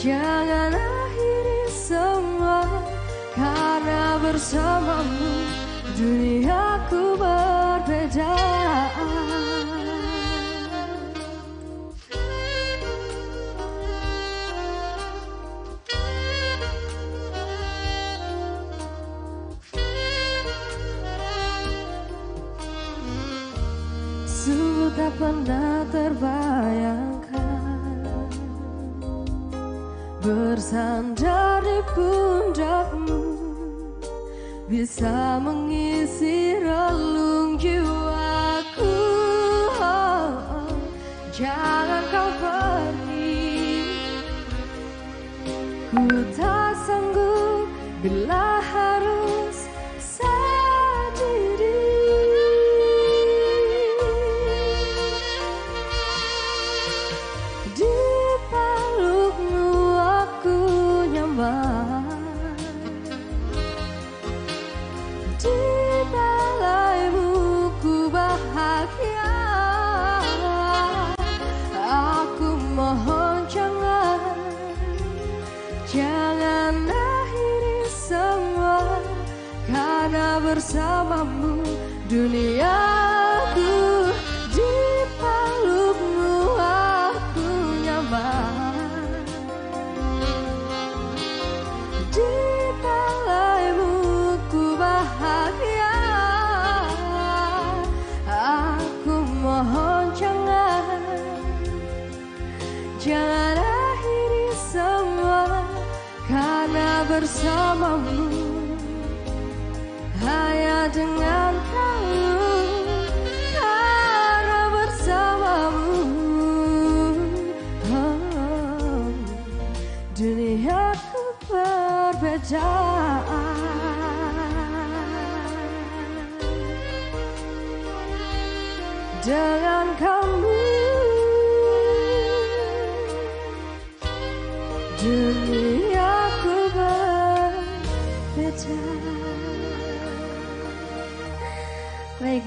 Jangan akhiri semua Karena bersamamu Duniaku berbeda. Sungguh tak pernah terbayangkan Bersandar di pundakmu Bisa mengisi relung jiwaku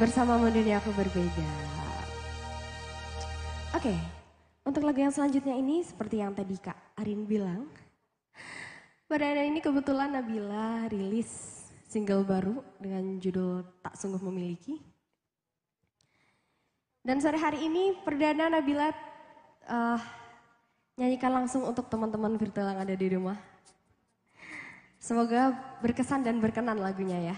Baik, bersamamu duniaku berbeda Oke, untuk lagu yang selanjutnya ini seperti yang tadi Kak Arin bilang Pada ini kebetulan Nabila rilis single baru dengan judul Tak Sungguh Memiliki dan sore hari ini perdana Nabila uh, nyanyikan langsung untuk teman-teman virtual yang ada di rumah. Semoga berkesan dan berkenan lagunya ya.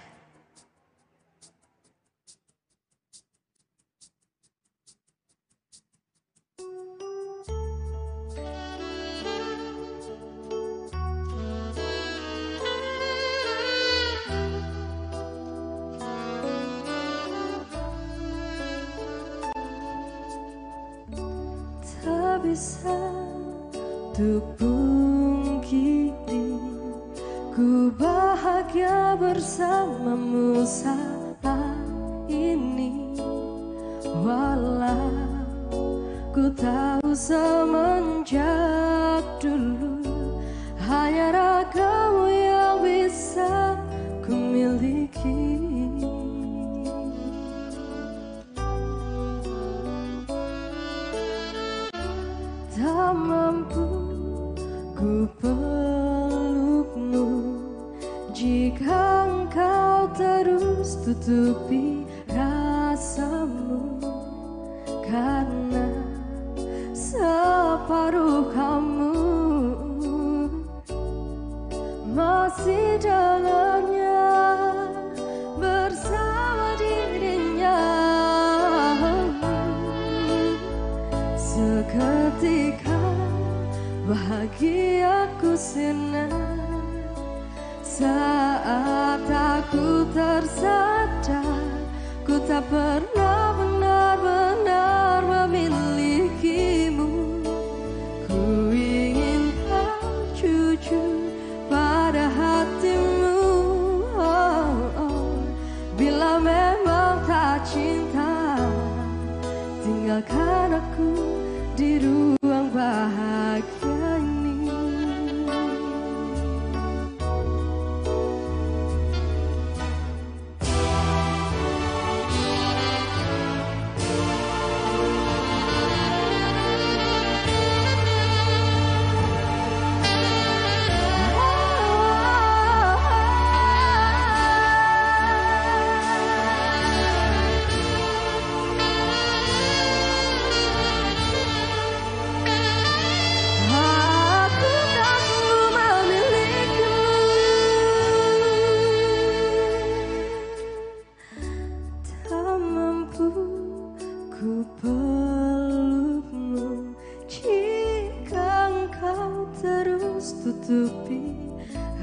Jika engkau terus tutupi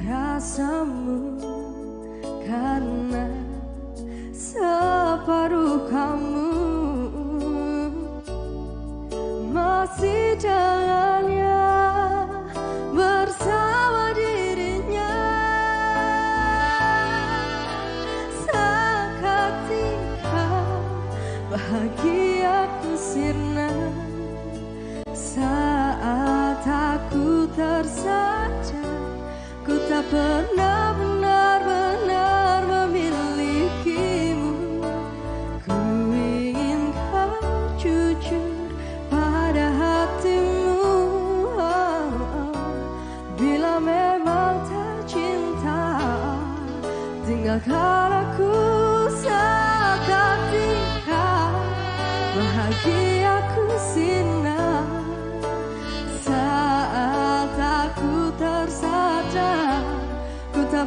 rasamu Karena separuh kamu Masih dalam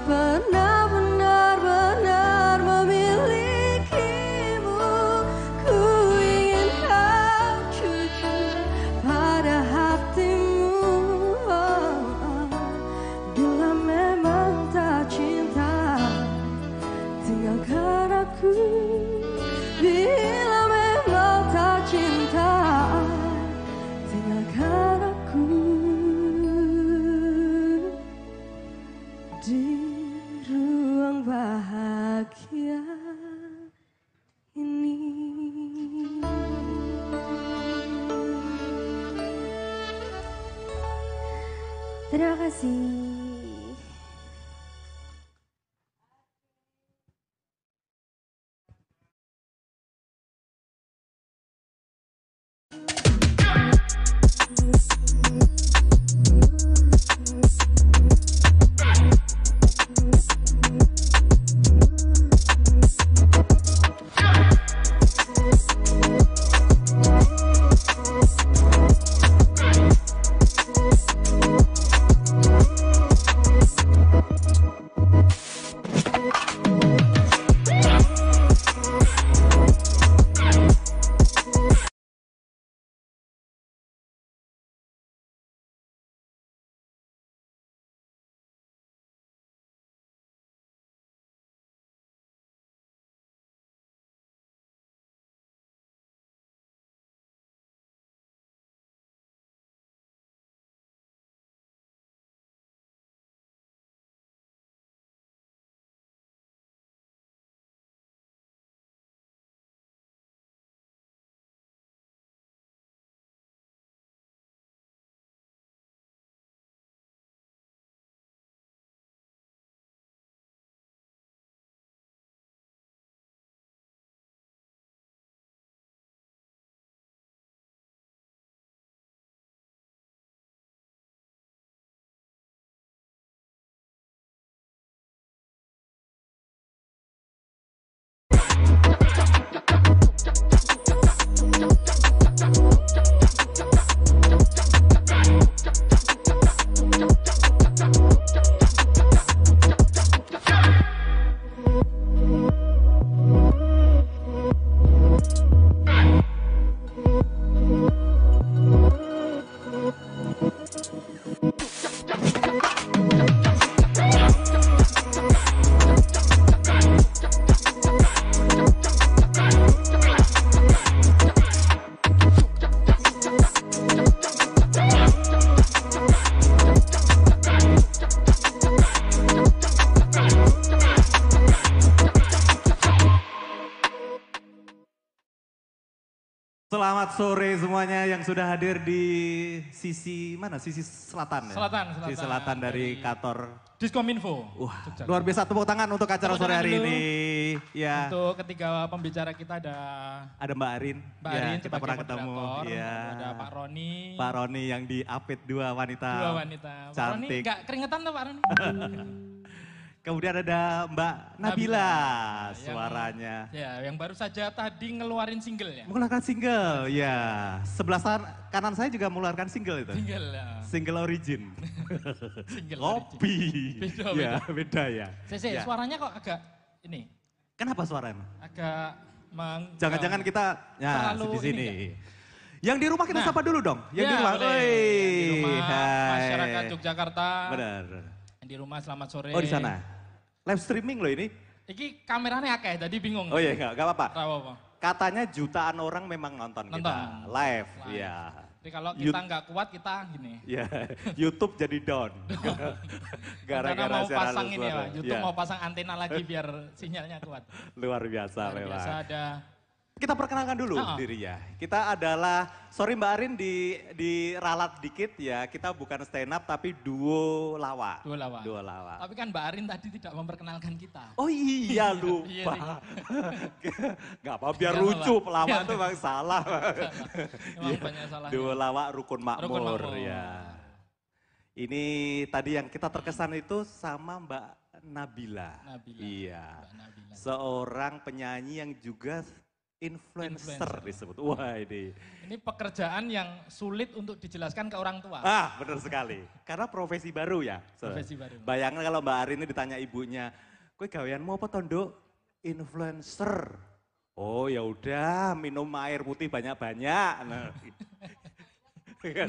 never sudah hadir di sisi mana? Sisi selatan ya? Selatan, Sisi selatan. selatan dari Dari- kantor. Diskominfo. Wah, Jogja. luar biasa tepuk tangan untuk acara Tepuk sore hari dulu. ini. Ya, Untuk ketiga pembicara kita ada ada Mbak Arin. Mbak ya, Arin kita pernah ketemu. Ya. ada Pak Roni, Pak Roni yang di Apit dua wanita. dua wanita. Pak Roni Cantik. nggak keringetan tuh Pak Roni? Kemudian ada Mbak Nabila, Nabila, suaranya. ya, yang baru saja tadi ngeluarin single ya. Mengeluarkan single, ya. Sebelah kanan saya juga mengeluarkan single itu. Single ya. Single origin. Single Kopi. Beda, ya, beda ya. Sese, Ya. suaranya kok agak ini, Kenapa suaranya? agak meng... Jangan-jangan kita ya di sini. ini Yang di rumah kita Nah. sapa dulu dong. Yang Ya, di rumah. boleh. Yang di rumah hai. masyarakat Yogyakarta. Benar. Yang di rumah selamat sore. Oh di sana. Live streaming loh ini. Iki kameranya akeh, tadi bingung. Oh iya enggak, enggak apa-apa. Tahu apa? Katanya jutaan orang memang nonton, kita Nonton. live. Live. Ya. Jadi kalau kita nggak kuat, kita gini. Ya, YouTube jadi down. Gara-gara mau pasang ini ya. YouTube Ya, mau pasang antena lagi biar sinyalnya kuat. Luar biasa Luar memang. biasa ada Kita perkenalkan dulu Ah, ah. diri ya. Kita adalah, sorry Mbak Arin di, di ralat dikit ya, kita bukan stand up tapi duo lawa. dua lawan. Duo lawa. Tapi kan Mbak Arin tadi tidak memperkenalkan kita. Oh iya Iya, lupa. Gak apa biar lucu, Iya. itu memang salah. Emang Iya. banyak salahnya. Duo lawa rukun makmur, Rukun makmur. ya. Ini tadi yang kita terkesan itu sama Mbak Nabila. Nabila. Iya. Mbak Nabila. Seorang penyanyi yang juga influencer, Influencer. disebut. Wah ini. Ini pekerjaan yang sulit untuk dijelaskan ke orang tua. Ah benar sekali. Karena profesi baru ya. So, Profesi baru. Bayangkan kalau Mbak Arin ini ditanya ibunya, kue gaweanmu apa tondo? Influencer. Oh ya udah minum air putih banyak-banyak. Nah.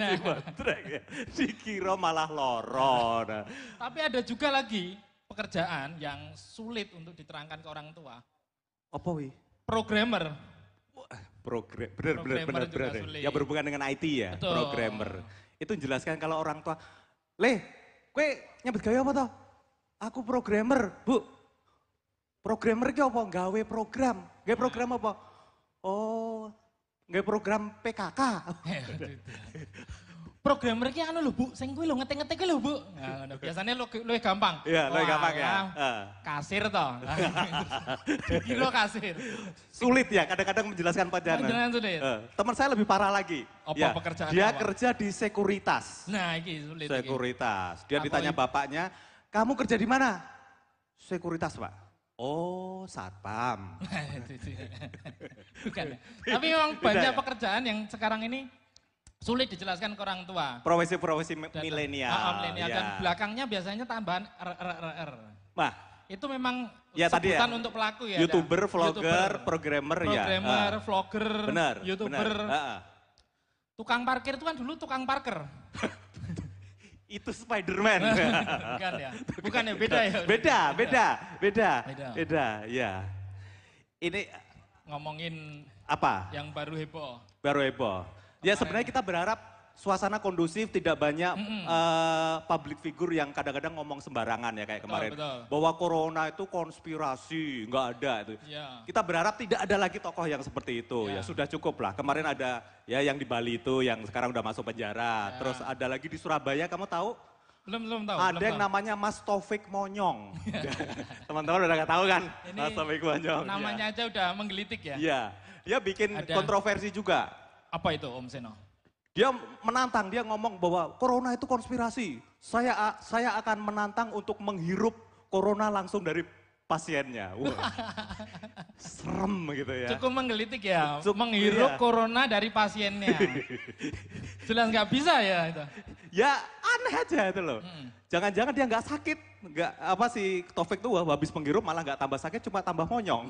Nah. baterai ya. Dikira malah loro. Nah. Tapi ada juga lagi pekerjaan yang sulit untuk diterangkan ke orang tua. Apa wi? Programmer. Program, benar benar Programmer benar benar. sulit. Ya berhubungan dengan IT ya, Betul. programmer. Itu menjelaskan kalau orang tua, "Le, kue nyebut gawe apa toh?" Aku programmer, Bu. Programmer ki apa? Gawe program. Gawe program apa? Oh, gawe program PKK. Programmer ki anu lho Bu, sing kuwi lho ngetik-ngetik kuwi lho Bu. Nah, ngono. biasanya lu luwih gampang. Iya, Wah, gampang ya. ya. Kasir toh. Dikira kasir. Sulit ya kadang-kadang menjelaskan padanan. Menjelaskan sulit. Eh, teman saya lebih parah lagi. Apa Ya, pekerjaannya Dia apa? kerja di sekuritas. Nah, iki sulit iki. Sekuritas. Dia ditanya bapaknya, kamu kerja di mana? Sekuritas pak. Oh satpam. Bukan. ya. Tapi memang banyak ya? pekerjaan yang sekarang ini sulit dijelaskan ke orang tua. Profesi-profesi milenial. Ah, milenial. ya. Dan belakangnya biasanya tambahan R, R, R, R. Nah, Itu memang Ya, tadi ya. sebutan untuk pelaku ya. youtuber, ada vlogger, programmer ya. Programmer, Ah, vlogger, benar. youtuber. benar. Ah, ah. Tukang parkir itu kan dulu tukang parker. Itu Spiderman. Bukan ya? Bukan ya, beda ya? beda, beda, beda, Beda. beda, ya. Ini Ngomongin apa? yang baru heboh. Baru heboh. Ya sebenarnya kita berharap suasana kondusif, tidak banyak eh, public figure yang kadang-kadang ngomong sembarangan ya kayak Betul, kemarin. betul. Bahwa corona itu konspirasi, nggak ada itu. Ya. Kita berharap tidak ada lagi tokoh yang seperti itu. Ya, Ya. sudah cukup lah. Kemarin ada ya yang di Bali itu yang sekarang udah masuk penjara. Ya. Terus ada lagi di Surabaya, kamu tahu? Belum belum tahu. ada belum yang tahu. namanya Mas Taufik Monyong. Teman-teman udah gak tahu kan? Ini Mas Taufik Monyong. ya. Namanya aja udah menggelitik ya. Iya. Dia bikin Ada. kontroversi juga. Apa itu Om Seno? Dia menantang, dia ngomong bahwa corona itu konspirasi. Saya saya akan menantang untuk menghirup corona langsung dari pasiennya. Wah. Serem gitu ya. Cukup menggelitik ya, Cukup, menghirup iya. corona dari pasiennya. Jelas nggak bisa ya itu. Ya aneh aja itu loh. Jangan-jangan dia nggak sakit, nggak apa sih Taufik tuh wah, habis menghirup malah nggak tambah sakit, cuma tambah monyong.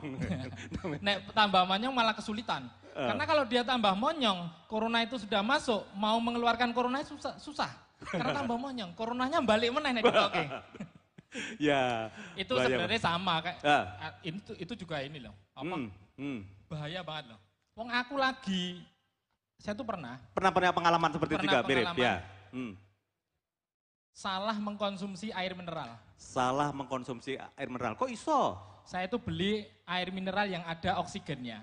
Nek tambah monyong malah kesulitan. Eh. Karena kalau dia tambah monyong, corona itu sudah masuk, mau mengeluarkan corona susah. susah. Karena tambah monyong, coronanya balik meneh nek ditoke. ya. Itu bahaya sebenarnya sama kayak Ah. ah, itu itu juga ini loh. Apa? Hmm, hmm. Bahaya banget loh. Wong aku lagi saya tuh pernah Pernah punya pengalaman seperti itu Pernah juga, mirip ya. Hmm. salah mengkonsumsi air mineral. Salah mengkonsumsi air mineral. Kok iso? Saya itu beli air mineral yang ada oksigennya.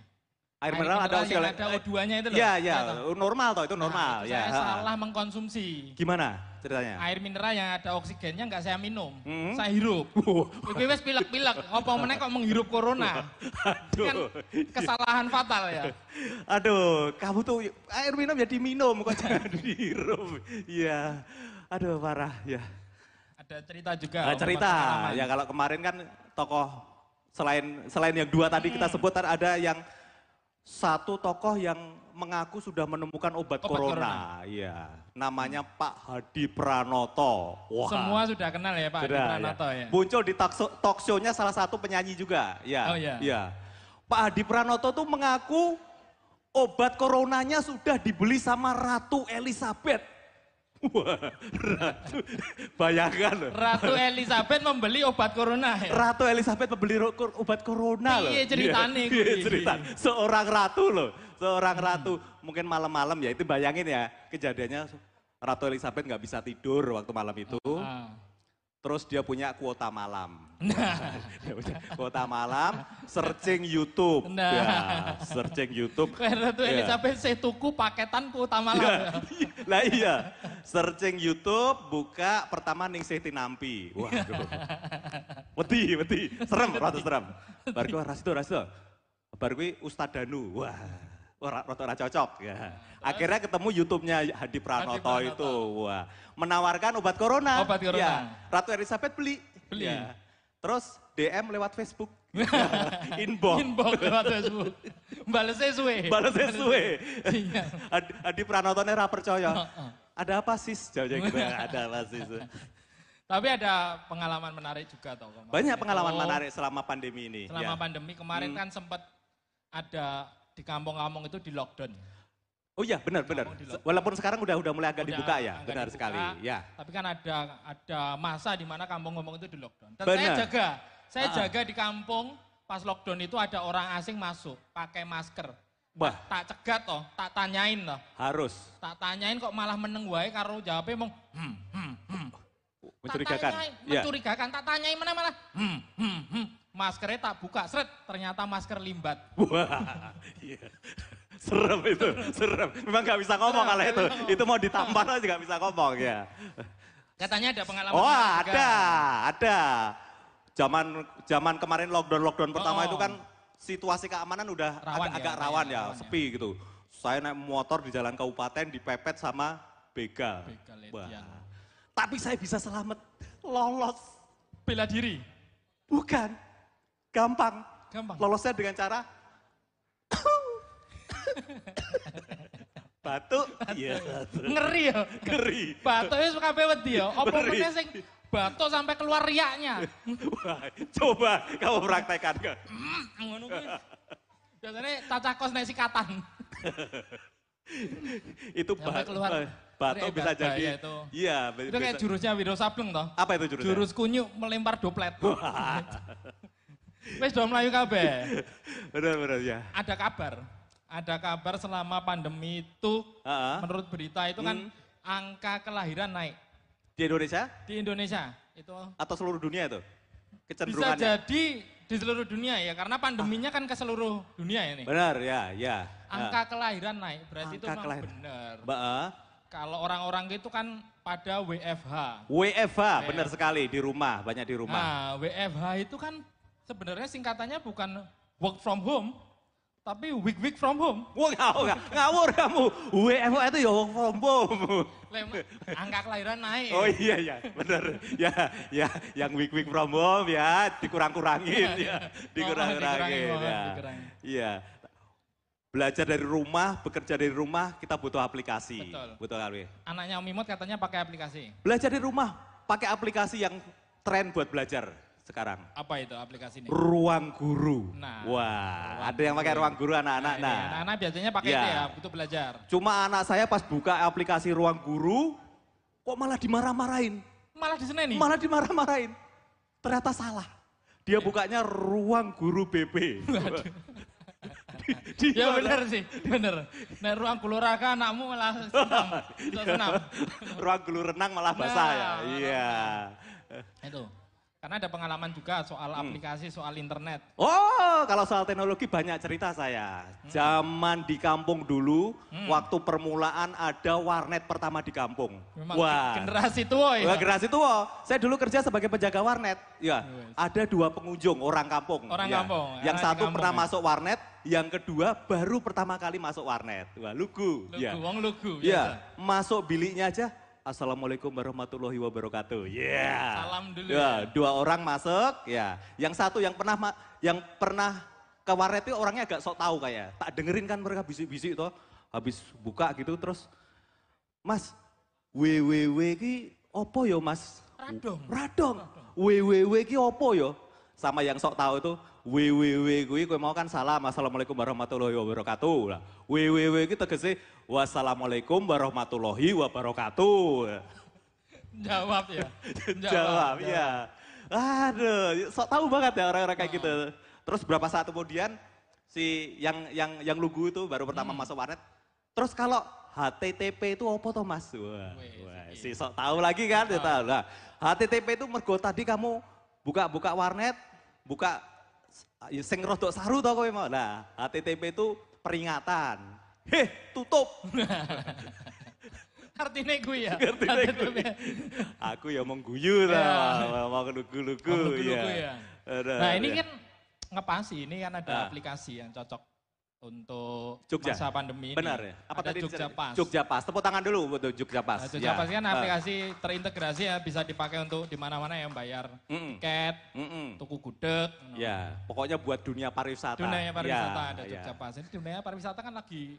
Air mineral ada oksigen. ada O2-nya itu loh. Iya, iya, Nah, toh. normal toh itu Nah, normal. itu ya. saya ha. salah mengkonsumsi. Gimana ceritanya? Air mineral yang ada oksigennya nggak saya minum, Hmm. saya hirup. Itu wes pilek-pilek, apa meneh kok menghirup corona. Kan kesalahan fatal ya. Aduh, kamu tuh air minum ya diminum kok jangan dihirup. Iya. Aduh, parah ya. Ada cerita juga. Nah, Om, cerita ya kalau kemarin kan tokoh selain selain yang dua tadi kita sebut kan ada yang satu tokoh yang mengaku sudah menemukan obat, Obat corona. Iya, namanya Pak Hadi Pranoto. Wah. Semua sudah kenal ya Pak Hadi Sudah, Pranoto ya. Muncul di talk show-nya salah satu penyanyi juga. Ya, Oh, iya. iya. Pak Hadi Pranoto tuh mengaku obat coronanya sudah dibeli sama Ratu Elizabeth. Wah, Ratu, bayangkan. Ratu Elizabeth membeli obat corona ya. Ratu Elizabeth membeli obat corona loh. Iya, piye kuwi? cerita. Seorang ratu loh. Seorang ratu. Mungkin malam-malam ya, itu bayangin ya. Kejadiannya Ratu Elizabeth nggak bisa tidur waktu malam itu. Ah. Terus dia punya kuota malam. Nah, Dia punya kuota malam, searching YouTube. Nah. Ya, searching YouTube. Ratu Iya. Elizabeth saya tuku paketan ku utama lah. Lah iya, searching YouTube, buka pertama ning Siti Nampi. Waduh. Wedi, wedi. Serem, rada serem. Bar kuwi Rasido, Rasido. Bar kuwi Ustadz Danu. Wah, rada ora cocok ya. Akhirnya ketemu YouTube-nya Hadi Pranoto, Hadi Pranoto. itu. Wah, menawarkan obat corona. Obat corona. Ya, Ratu Elizabeth beli. Beli. Ya. Terus DM lewat Facebook. Inbox. Inbox lewat Facebook. Balesnya suwe. Balesnya suwe. Iya. Adi, Adi Pranoto ini ra percaya. Ada apa sis? Jawabnya gitu ya, ada apa sis? Tapi ada pengalaman menarik juga toh. Banyak pengalaman menarik selama pandemi ini. Selama ya. pandemi kemarin Hmm. kan sempat ada di kampung-kampung itu di lockdown. Oh iya benar benar. Walaupun sekarang udah udah mulai agak Udah dibuka ya. agak Benar dibuka, sekali. Ya. Tapi kan ada ada masa di mana kampung-kampung itu di lockdown. Dan Benar. saya jaga, saya Ah. jaga di kampung pas lockdown itu ada orang asing masuk pakai masker. Wah, Tak cegat toh, tak tanyain toh. harus Tak tanyain kok malah meneng wae karo jawabnya mong hmm, hmm, hmm. mencurigakan. Tak tanyain, Ya. mencurigakan, tak tanyain mana malah hmm, hmm, hmm. Maskernya tak buka, seret, ternyata masker limbat. Wah. Iya. Serem itu, serem. Memang nggak bisa ngomong kalau itu. Itu mau ditampar aja nggak bisa ngomong ya. Katanya ada pengalaman. Oh menarik juga. ada, ada. Zaman zaman kemarin lockdown lockdown pertama Oh. itu kan situasi keamanan udah Rawan agak, ya, agak rawan rawan ya, ya, rawan ya. sepi gitu. Saya naik motor di jalan kabupaten dipepet sama begal. Begal, Wah. Edian. Tapi saya bisa selamat, lolos. Bela diri. Bukan, gampang. Gampang. Lolosnya dengan cara batuk. Iya, Ngeri ya. ngeri. Batuknya suka wedi ya. Apa meneh sing batuk sampai keluar riaknya. Wah, coba kamu praktekkan. Kak. Ngono kuwi. Biasanya caca kos nek sikatan. itu Sampai ba- keluar ba- batuk bisa jadi itu. iya Itu kayak jurusnya Wiro Sableng toh. apa itu jurusnya Jurus kunyuk melempar doplet. Wes do mlayu kabeh. benar benar ya Ada kabar. Ada kabar selama pandemi itu Ah, ah. menurut berita itu kan Hmm. angka kelahiran naik di Indonesia di Indonesia. Itu atau seluruh dunia itu bisa kecenderungannya jadi di seluruh dunia ya karena pandeminya kan ke seluruh dunia ini. benar ya ya Angka kelahiran naik berarti itu Angka memang kelahiran. benar. Mbak. Kalau orang-orang itu kan pada WFH. WFH benar sekali di rumah banyak di rumah Nah, WFH itu kan sebenarnya singkatannya bukan work from home, tapi week week from home. Wah ngawur, ngawur kamu. WFH itu ya work from home. Lem- Angka kelahiran naik. Oh iya ya, benar. Ya, ya, yang week week from home ya dikurang-kurangin ya, dikurang-kurangin dikurangin, mohon ya. dikurangin. Iya. Belajar dari rumah, bekerja dari rumah, kita butuh aplikasi. Betul. Betul kali. Anaknya Om Imot katanya pakai aplikasi. Belajar dari rumah, pakai aplikasi yang tren buat belajar sekarang. Apa itu aplikasi ini? Ruang guru. Nah, Wah, ruang ada yang pakai guru. ruang guru anak-anak. Nah, Nah, anak-anak biasanya pakai Iya. itu ya untuk belajar. cuma anak saya pas buka aplikasi ruang guru, kok malah dimarah-marahin. Malah di Seneni. Malah dimarah-marahin. Ternyata salah. Dia bukanya ruang guru BP. Di- di Ya benar sih, benar. Nah ruang kuluraga anakmu malah senam. Senam. ruang guru renang malah basah ya. Nah, Iya. Itu. Karena ada pengalaman juga soal Hmm. aplikasi, soal internet. Oh, kalau soal teknologi banyak cerita saya. Zaman di kampung dulu, waktu permulaan ada warnet pertama di kampung. Memang Wah, generasi tua ya. Wah, generasi tua. Saya dulu kerja sebagai penjaga warnet. Ya, Wes. ada dua pengunjung orang kampung. Orang Ya. kampung, Yang satu kampung pernah ya. masuk warnet, yang kedua baru pertama kali masuk warnet. Wah, lugu. Lugu, Ya. wong lugu. Ya, biasa. masuk biliknya aja. Assalamualaikum warahmatullahi wabarakatuh. Ya. Salam dulu Ya, dua orang masuk. Ya, yang satu yang pernah yang pernah ke warnet itu orangnya agak sok tahu kayak. Tak dengerin kan mereka bisik-bisik itu. Habis buka gitu terus, Mas, WWW ki opo yo Mas? Radong. Radong. WWW ki opo yo? Sama yang sok tahu itu, WWW kuwi kowe mau kan salam Assalamualaikum warahmatullahi wabarakatuh. Lah, WWW ki tegese Wassalamualaikum warahmatullahi wabarakatuh. Jawab ya. Jawab, ya. Aduh, sok tahu banget ya orang-orang kayak gitu. Terus berapa saat kemudian si yang yang yang lugu itu baru pertama masuk warnet. Terus kalau HTTP itu apa toh Mas? Wah, Wih, wah, si sok tahu lagi kan, dia tahu. Nah, HTTP itu mergo tadi kamu buka-buka warnet, buka ya, sing rodok saru toh kowe mau. Nah, HTTP itu peringatan. Heh, tutup. Artinya gue ya. Deh gue. Aku ya mau guyu Ya. lah, mau lugu-lugu Mau lugu-lugu ya. ya. Nah ini kan ngepasi, ini kan ada Ah. aplikasi yang cocok untuk Jogja. masa pandemi ini. Benar ya? Apa ada tadi Jogja? Pas. Jogja Pas. Tepuk tangan dulu untuk Jogja Pas. Nah, Jogja Ya. Pas kan Ah. aplikasi terintegrasi ya bisa dipakai untuk di mana-mana yang bayar Mm-mm. tiket, Mm-mm. tuku gudeg. no. Ya, pokoknya buat dunia pariwisata. Dunia pariwisata Ya, ada ya. Jogja Pas. Ini dunia pariwisata kan lagi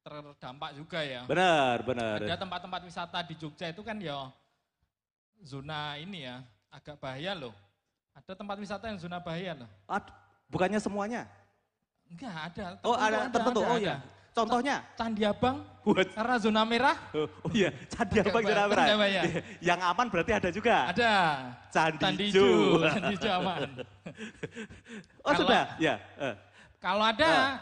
terdampak juga ya. Benar, benar. Ada tempat-tempat wisata di Jogja itu kan ya zona ini ya agak bahaya loh. Ada tempat wisata yang zona bahaya loh. Ad- bukannya semuanya? Enggak ada. Oh, ada tertentu. Oh ya. Contohnya? Candi Abang Buat karena zona merah Oh, oh iya, Candi Abang Zona Merah. bahaya. Yang aman berarti ada juga. ada. Candi Candi Candi Ijo aman. Oh Kalau- sudah, ya. Eh, Kalau ada Ah.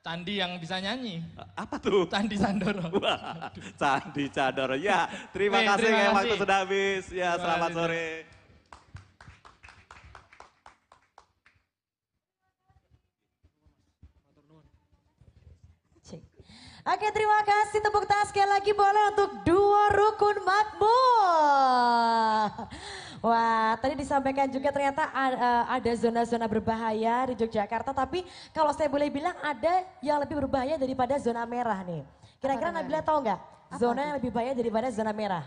candi yang bisa nyanyi, Apa tuh? Candi Sandoro. Wah, Candi Cador. Ya, terima Wih, kasih terima ya kasih. waktu sudah habis. Ya, selamat sore. Oke terima kasih tepuk tangan sekali lagi boleh untuk dua rukun makmur. Wah tadi disampaikan juga ternyata eh, ada zona-zona berbahaya di Yogyakarta tapi kalau saya boleh bilang ada yang lebih berbahaya daripada zona merah nih. Kira-kira Nabila tahu nggak zona yang lebih bahaya daripada zona merah?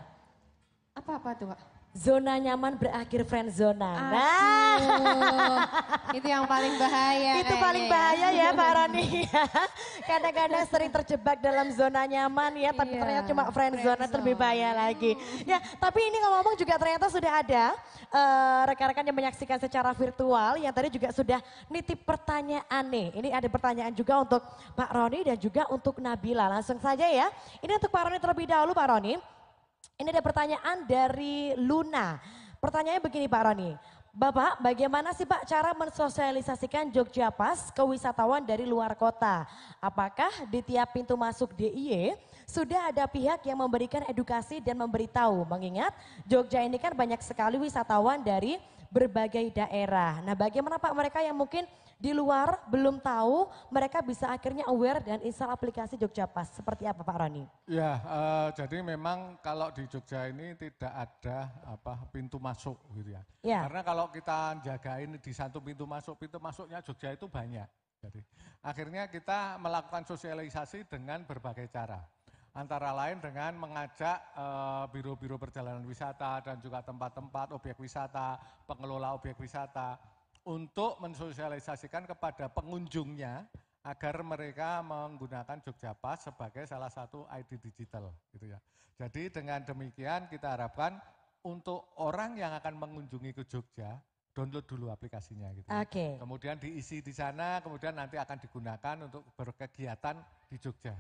Apa-apa tuh, Kak? Zona nyaman berakhir friend zona. Nah. Itu yang paling bahaya Itu paling kayaknya bahaya ya Pak Rani. Kadang-kadang sering terjebak dalam zona nyaman ya, tapi Iya, ternyata cuma friend zone friend itu lebih zone. bahaya lagi. Ya, tapi ini ngomong juga ternyata sudah ada eh, rekan-rekan yang menyaksikan secara virtual yang tadi juga sudah nitip pertanyaan nih. Ini ada pertanyaan juga untuk Pak Roni dan juga untuk Nabila. Langsung saja ya. Ini untuk Pak Roni terlebih dahulu Pak Roni. Ini ada pertanyaan dari Luna. Pertanyaannya begini Pak Roni. Bapak, bagaimana sih Pak cara mensosialisasikan Jogja Pas ke wisatawan dari luar kota? Apakah di tiap pintu masuk DIY sudah ada pihak yang memberikan edukasi dan memberitahu? Mengingat Jogja ini kan banyak sekali wisatawan dari berbagai daerah. Nah bagaimana Pak mereka yang mungkin di luar belum tahu, mereka bisa akhirnya aware dan install aplikasi Jogja Pas. Seperti apa Pak Roni? Ya, eh, jadi memang kalau di Jogja ini tidak ada apa pintu masuk gitu ya. Ya. Karena kalau kita jagain di satu pintu masuk, pintu masuknya Jogja itu banyak. Jadi akhirnya kita melakukan sosialisasi dengan berbagai cara. Antara lain dengan mengajak eh, biro-biro perjalanan wisata dan juga tempat-tempat objek wisata, pengelola objek wisata untuk mensosialisasikan kepada pengunjungnya agar mereka menggunakan Jogja Pas sebagai salah satu ID digital gitu ya. Jadi dengan demikian kita harapkan untuk orang yang akan mengunjungi ke Jogja download dulu aplikasinya gitu. ya. Oke. Kemudian diisi di sana, kemudian nanti akan digunakan untuk berkegiatan di Jogja.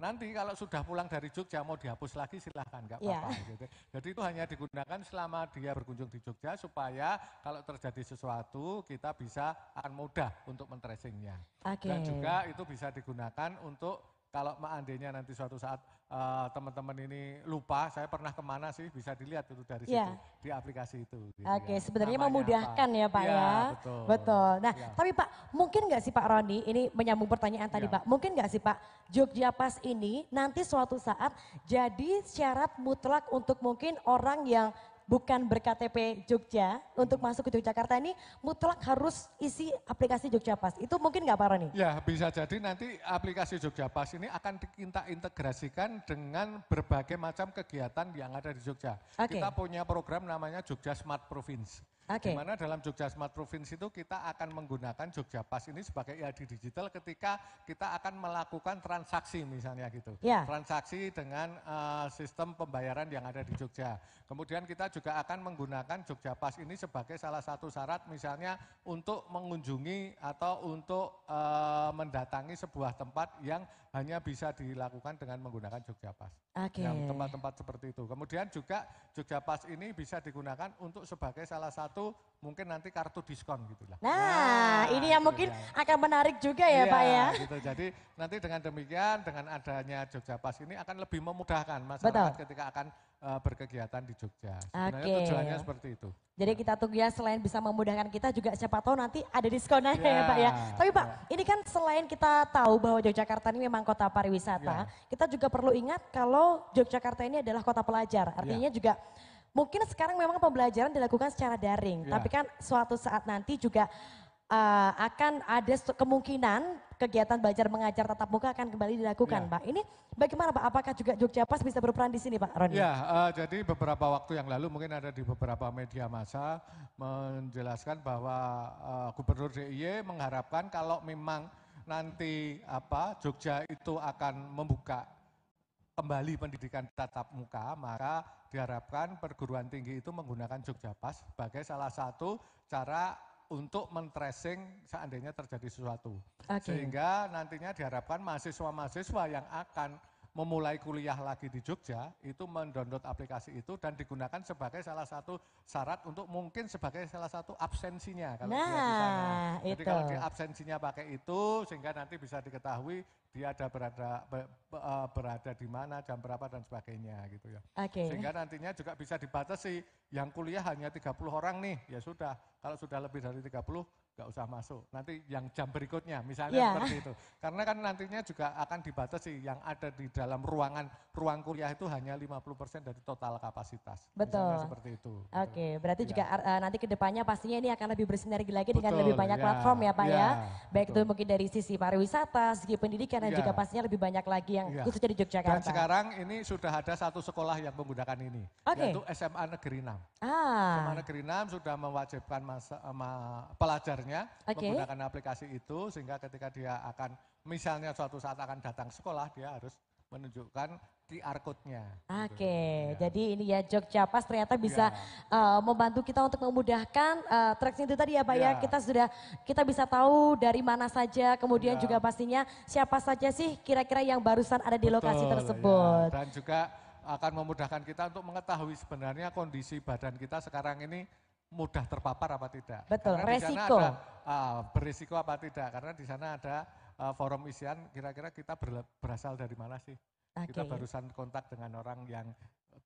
Nanti kalau sudah pulang dari Jogja mau dihapus lagi silahkan, nggak Iya. apa-apa. gitu. Jadi itu hanya digunakan selama dia berkunjung di Jogja supaya kalau terjadi sesuatu kita bisa akan mudah untuk men-tracingnya. Oke. Dan juga itu bisa digunakan untuk kalau seandainya nanti suatu saat eh, teman-teman ini lupa, saya pernah ke mana sih bisa dilihat itu dari Iya. situ di aplikasi itu. gitu Oke, ya. sebenarnya Namanya memudahkan apa. ya Pak Iya, ya. Betul. Nah, Iya. tapi Pak, mungkin nggak sih Pak Roni, ini menyambung pertanyaan tadi Iya. Pak, mungkin nggak sih Pak, Jogja Pas ini nanti suatu saat jadi syarat mutlak untuk mungkin orang yang bukan berKTP Jogja untuk masuk ke Yogyakarta ini mutlak harus isi aplikasi Jogja Pas. Itu mungkin nggak Pak Roni? Ya, bisa jadi nanti aplikasi Jogja Pas ini akan kita integrasikan dengan berbagai macam kegiatan yang ada di Jogja. Oke. Kita punya program namanya Jogja Smart Province. Oke. Di mana dalam Jogja Smart Province itu kita akan menggunakan Jogja Pas ini sebagai ID digital ketika kita akan melakukan transaksi misalnya gitu. Ya. Transaksi dengan eh, sistem pembayaran yang ada di Jogja. Kemudian kita juga akan menggunakan Jogja Pas ini sebagai salah satu syarat misalnya untuk mengunjungi atau untuk eh, mendatangi sebuah tempat yang hanya bisa dilakukan dengan menggunakan Jogja Pas. Oke. Yang tempat-tempat seperti itu. Kemudian juga Jogja Pas ini bisa digunakan untuk sebagai salah satu mungkin nanti kartu diskon gitu lah. Nah, ini yang mungkin dia. akan menarik juga ya Pak ya. Gitu. Jadi nanti dengan demikian dengan adanya Jogja Pas ini akan lebih memudahkan Betul. masyarakat ketika akan eh, berkegiatan di Jogja. Sebenarnya Oke. tujuannya seperti itu. Jadi kita tunggu ya selain bisa memudahkan kita juga siapa tahu nanti ada diskonnya ya, Ya, Pak ya. Tapi Pak, ya. ini kan selain kita tahu bahwa Yogyakarta ini memang kota pariwisata, kita juga perlu ingat kalau Yogyakarta ini adalah kota pelajar. Artinya juga mungkin sekarang memang pembelajaran dilakukan secara daring, Ya. tapi kan suatu saat nanti juga uh, akan ada kemungkinan kegiatan belajar mengajar tatap muka akan kembali dilakukan, Ya. Pak. Ini bagaimana Pak? Apakah juga Jogja Pas bisa berperan di sini, Pak Roni? Ya, eh, jadi beberapa waktu yang lalu mungkin ada di beberapa media massa menjelaskan bahwa eh, Gubernur DIY mengharapkan kalau memang nanti apa Jogja itu akan membuka kembali pendidikan tatap muka, maka diharapkan perguruan tinggi itu menggunakan Jogja Pas sebagai salah satu cara untuk men-tracing seandainya terjadi sesuatu. Oke. Sehingga nantinya diharapkan mahasiswa-mahasiswa yang akan memulai kuliah lagi di Jogja itu mendownload aplikasi itu dan digunakan sebagai salah satu syarat untuk mungkin sebagai salah satu absensinya kalau dia di sana. Nah, Jadi itu. kalau dia absensinya pakai itu sehingga nanti bisa diketahui dia ada berada be- be- eh, berada di mana jam berapa dan sebagainya gitu ya. Oke. Sehingga nantinya juga bisa dibatasi yang kuliah hanya 30 orang nih, ya sudah. Kalau sudah lebih dari 30 nggak usah masuk. Nanti yang jam berikutnya misalnya Ya. seperti itu. Karena kan nantinya juga akan dibatasi yang ada di dalam ruangan ruang kuliah itu hanya 50% dari total kapasitas. Betul. Misalnya seperti itu. Oke, berarti Ya. juga uh, nanti ke depannya pastinya ini akan lebih bersinergi lagi dengan Betul, lebih banyak ya, platform ya Pak ya. ya, Baik itu betul. mungkin dari sisi pariwisata, segi pendidikan dan Ya. juga pastinya lebih banyak lagi yang Ya. khususnya di Yogyakarta. Dan sekarang ini sudah ada satu sekolah yang menggunakan ini, Oke. yaitu SMA Negeri 6. Ah, SMA Negeri 6 sudah mewajibkan masa, ma- pelajarnya Oke. menggunakan aplikasi itu sehingga ketika dia akan misalnya suatu saat akan datang sekolah dia harus menunjukkan QR code-nya. gitu. Oke, Ya. jadi ini ya Jogja Pas ternyata bisa uh, membantu kita untuk memudahkan uh, tracking itu tadi ya Pak ya. Ya. Kita sudah kita bisa tahu dari mana saja, kemudian Ya. juga pastinya siapa saja sih kira-kira yang barusan ada di lokasi Betul, tersebut. ya. Dan juga akan memudahkan kita untuk mengetahui sebenarnya kondisi badan kita sekarang ini mudah terpapar apa tidak. Betul, Karena di sana resiko. ada, ah, berisiko apa tidak. Karena di sana ada ah, forum isian kira-kira kita berasal dari mana sih. Kita Oke. barusan kontak dengan orang yang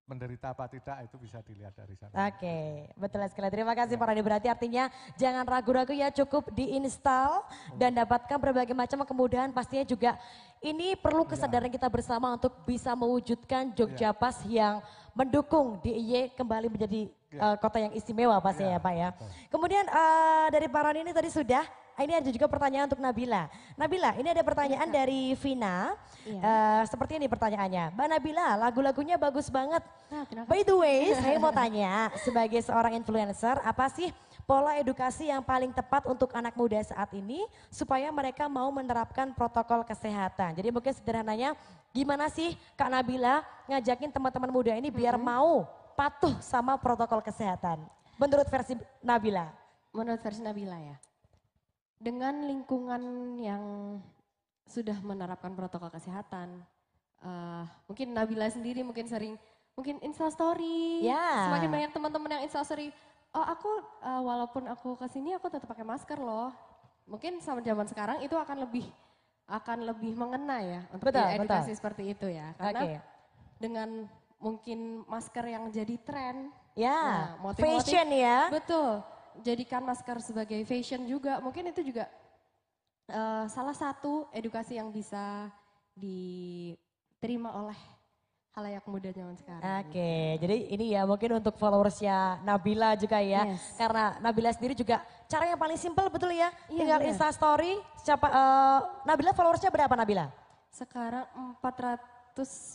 menderita apa tidak itu bisa dilihat dari sana. Oke, betul sekali. Terima kasih Pak Rani. Berarti artinya jangan ragu-ragu ya cukup diinstal dan dapatkan berbagai macam kemudahan. Pastinya juga ini perlu kesadaran kita bersama untuk bisa mewujudkan Jogja Pas yang mendukung DIY kembali menjadi eh, kota yang istimewa pastinya ya, Ya, Pak ya. betul. Kemudian eh, dari Pak Rani ini tadi sudah, ini ada juga pertanyaan untuk Nabila. Nabila, ini ada pertanyaan dari Vina. Iya. Eh, seperti ini pertanyaannya. Mbak Nabila, lagu-lagunya bagus banget. Nah, kenapa? By the way, saya mau tanya sebagai seorang influencer, apa sih pola edukasi yang paling tepat untuk anak muda saat ini supaya mereka mau menerapkan protokol kesehatan? Jadi mungkin sederhananya, gimana sih Kak Nabila ngajakin teman-teman muda ini biar mau patuh sama protokol kesehatan? Menurut versi Nabila. Menurut versi Nabila ya. Dengan lingkungan yang sudah menerapkan protokol kesehatan, eh, mungkin Nabila sendiri mungkin sering, mungkin instastory, Ya. semakin banyak teman-teman yang instastory, oh aku eh, walaupun aku ke sini aku tetap pakai masker loh. Mungkin sama zaman sekarang itu akan lebih akan lebih mengena ya untuk Betul, edukasi betul. seperti itu ya. Karena Oke. dengan mungkin masker yang jadi tren. Ya, nah, fashion ya. Betul. Jadikan masker sebagai fashion juga. Mungkin itu juga eh, salah satu edukasi yang bisa diterima oleh halayak muda zaman sekarang. Oke, jadi ini ya mungkin untuk followersnya Nabila juga ya. Yes. Karena Nabila sendiri juga cara yang paling simpel betul ya. Iya, Tinggal. Insta story. Siapa, eh, Nabila followersnya berapa Nabila? Sekarang 400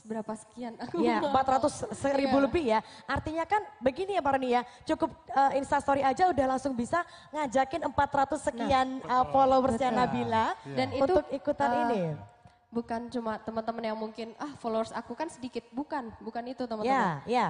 berapa sekian? Aku Ya, nggak 400 seribu Iya. lebih ya. Artinya kan begini ya Pak Roni ya, cukup eh, Instastory aja udah langsung bisa ngajakin 400 sekian eh, followersnya Betul. Nabila Dan itu untuk ikutan eh, ini. Bukan cuma teman-teman yang mungkin ah followers aku kan sedikit, bukan, bukan itu teman-teman. Ya, ya,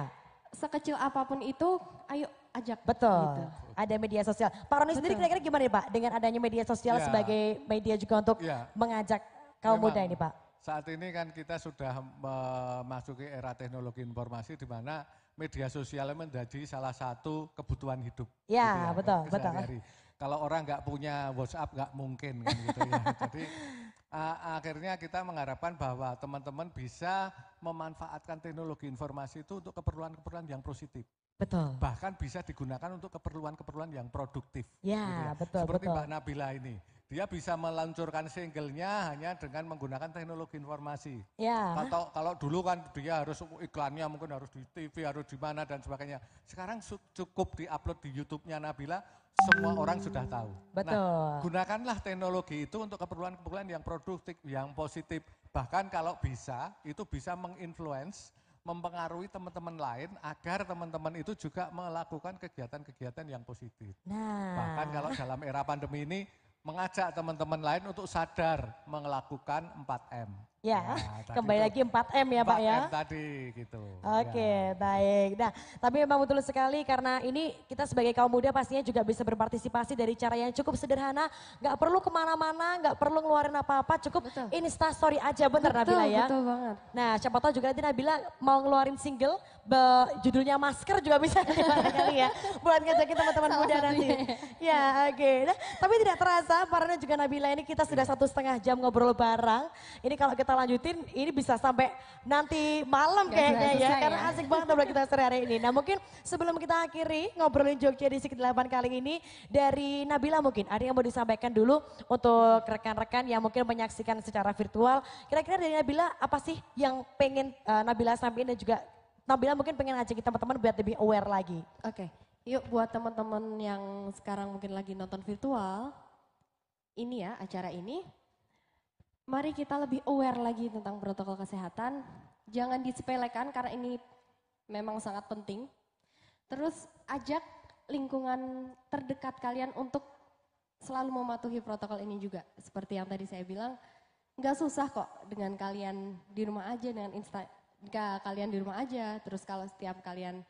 Sekecil apa pun itu, ayo ajak. betul. Gitu. Ada media sosial. Pak Roni sendiri kira-kira gimana ya Pak dengan adanya media sosial Ya. sebagai media juga untuk Ya. mengajak kaum Memang. muda ini Pak? Saat ini kan kita sudah memasuki era teknologi informasi di mana media sosial menjadi salah satu kebutuhan hidup. gitu Ya, betul, betul. Kalau orang nggak punya WhatsApp nggak mungkin kan gitu ya. Jadi a- akhirnya kita mengharapkan bahwa teman-teman bisa memanfaatkan teknologi informasi itu untuk keperluan-keperluan yang positif. Betul. Bahkan bisa digunakan untuk keperluan-keperluan yang produktif. Ya, gitu betul, Seperti betul. Mbak Nabila ini. Dia bisa meluncurkan singlenya hanya dengan menggunakan teknologi informasi. Ya. Atau kalau dulu kan dia harus iklannya mungkin harus di TV, harus di mana dan sebagainya. Sekarang cukup diupload di YouTube-nya Nabila, semua orang sudah tahu. Betul. Nah, gunakanlah teknologi itu untuk keperluan-keperluan yang produktif, yang positif. Bahkan kalau bisa, itu bisa menginfluence, mempengaruhi teman-teman lain agar teman-teman itu juga melakukan kegiatan-kegiatan yang positif. Nah. Bahkan kalau dalam era pandemi ini mengajak teman-teman lain untuk sadar melakukan 4M. Ya, tadi kembali itu lagi 4M ya Pak ya. 4M tadi gitu. Oke, Ya. baik. Nah, tapi memang betul sekali karena ini kita sebagai kaum muda pastinya juga bisa berpartisipasi dari cara yang cukup sederhana. Nggak perlu ke mana-mana, nggak perlu ngeluarin apa-apa, cukup Betul. Insta story aja bener betul, Nabila ya. Betul banget. Nah, siapa tahu juga nanti Nabila mau ngeluarin single, be- judulnya masker juga bisa kali ya, buat ngajakin teman-teman muda nanti. Ya, oke. Nah, tapi tidak terasa, Farana juga Nabila ini kita sudah satu setengah jam ngobrol bareng. Ini kalau kita lanjutin, ini bisa sampai nanti malam kayaknya ya, selesai karena ya. asik banget ngobrol kita sore hari ini. Nah, mungkin sebelum kita akhiri ngobrolin Jogja di ke 8 kali ini, dari Nabila mungkin ada yang mau disampaikan dulu untuk rekan-rekan yang mungkin menyaksikan secara virtual. Kira-kira dari Nabila apa sih yang pengen eh, Nabila sampaikan dan juga Nabila mungkin pengen ngajakin teman-teman biar lebih aware lagi. Oke, yuk buat teman-teman yang sekarang mungkin lagi nonton virtual, ini ya acara ini, mari kita lebih aware lagi tentang protokol kesehatan. Jangan disepelekan karena ini memang sangat penting. Terus ajak lingkungan terdekat kalian untuk selalu mematuhi protokol ini juga. Seperti yang tadi saya bilang, nggak susah kok dengan kalian di rumah aja dengan insta kalian di rumah aja. Terus kalau setiap kalian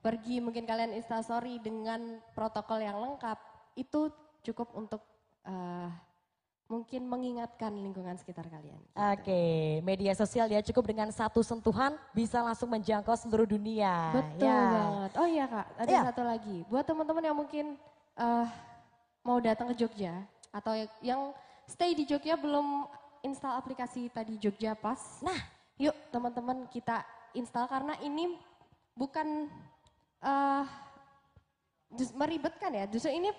pergi mungkin kalian instastory dengan protokol yang lengkap itu cukup untuk eh, mungkin mengingatkan lingkungan sekitar kalian. Oke, media sosial ya cukup dengan satu sentuhan bisa langsung menjangkau seluruh dunia. Betul Ya. banget. Oh iya kak, ada Iya. satu lagi. Buat teman-teman yang mungkin eh, mau datang ke Jogja atau yang stay di Jogja belum install aplikasi tadi Jogja Pas. Nah, Yuk teman-teman kita install karena ini bukan jus- meribetkan ya, justru ini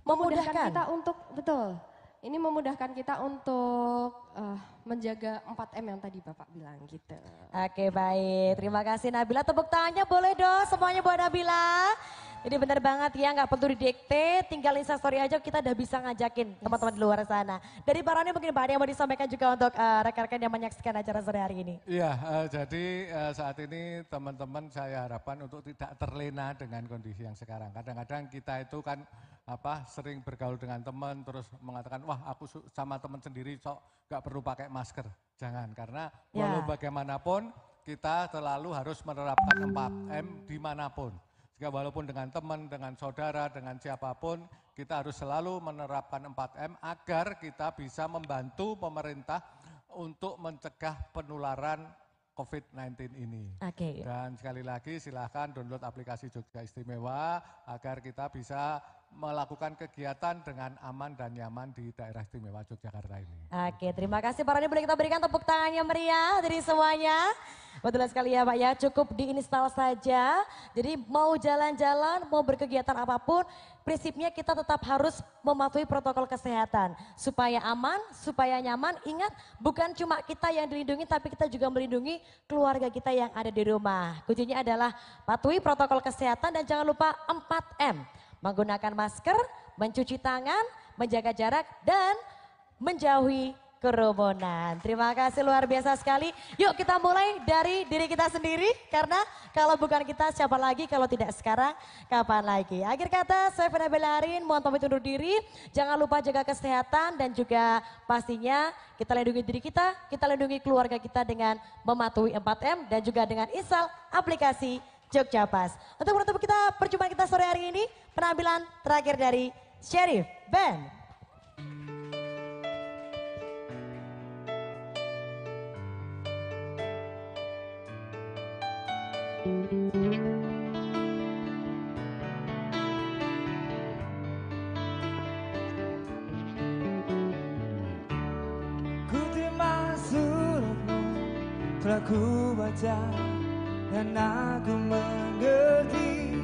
memudahkan Memudahkan. kita untuk betul. Ini memudahkan kita untuk eh, menjaga 4M yang tadi Bapak bilang gitu. Oke baik, terima kasih Nabila. Tepuk tangannya boleh dong semuanya buat Nabila. Jadi benar banget ya, nggak perlu didikte, tinggal instastory aja kita udah bisa ngajakin teman-teman di luar sana. Dari Barani mungkin Pak ada yang mau disampaikan juga untuk eh, rekan-rekan yang menyaksikan acara sore hari ini. Iya, eh, jadi eh, saat ini teman-teman saya harapkan untuk tidak terlena dengan kondisi yang sekarang. Kadang-kadang kita itu kan apa sering bergaul dengan teman terus mengatakan wah aku sama teman sendiri sok nggak perlu pakai masker. Jangan karena Ya. walau bagaimanapun kita selalu harus menerapkan 4M di mana pun. Sehingga walaupun dengan teman, dengan saudara, dengan siapa pun, kita harus selalu menerapkan 4M agar kita bisa membantu pemerintah untuk mencegah penularan COVID-19 ini. Oke. Dan sekali lagi silahkan download aplikasi Jogja Istimewa agar kita bisa melakukan kegiatan dengan aman dan nyaman di daerah istimewa Yogyakarta ini. Oke, terima kasih Pak Roni. Boleh kita berikan tepuk tangannya meriah dari semuanya. Betul sekali ya Pak ya, cukup diinstal saja. Jadi mau jalan-jalan, mau berkegiatan apa pun, prinsipnya kita tetap harus mematuhi protokol kesehatan. Supaya aman, supaya nyaman. Ingat, bukan cuma kita yang dilindungi, tapi kita juga melindungi keluarga kita yang ada di rumah. Kuncinya adalah patuhi protokol kesehatan dan jangan lupa 4M menggunakan masker, mencuci tangan, menjaga jarak, dan menjauhi kerumunan. Terima kasih luar biasa sekali. Yuk kita mulai dari diri kita sendiri karena kalau bukan kita siapa lagi kalau tidak sekarang kapan lagi. Akhir kata saya Fena Belarin mohon pamit undur diri. Jangan lupa jaga kesehatan dan juga pastinya kita lindungi diri kita, kita lindungi keluarga kita dengan mematuhi 4M dan juga dengan install aplikasi Jogja Pas. Untuk menutup kita perjumpaan kita sore hari ini, penampilan terakhir dari Sheriff Band. Ku terima suratmu telah ku baca dan aku mengerti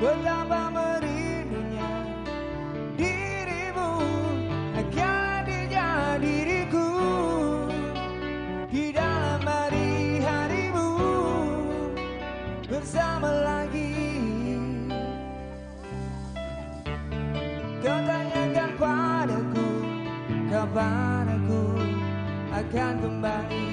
betapa merindunya dirimu akan dia diriku. Di dalam hari-harimu bersama lagi. Kau tanyakan padaku kapan aku akan kembali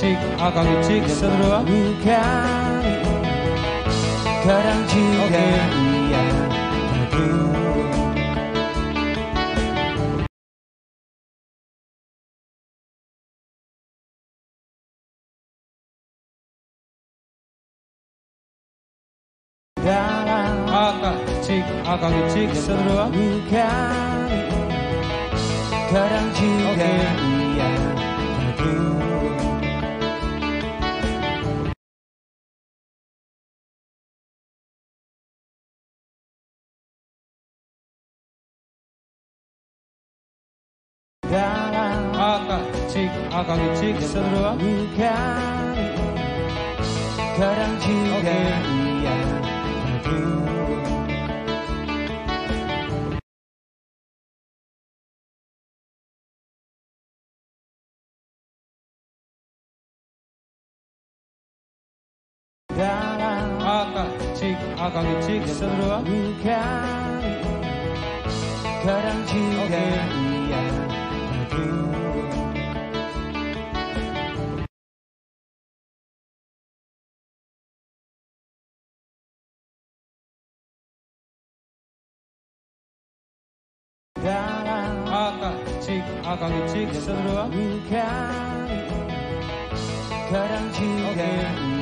cik akang cik seru Bukan Kadang juga iya Aduh Dalam akang cik akang cik seru Bukan Kadang juga iya cik akang cik seru Bukan Kadang juga iya Aduh Dalam akang cik akang cik seru Bukan Kadang akang cik akang cik seru Bukan Kadang juga iya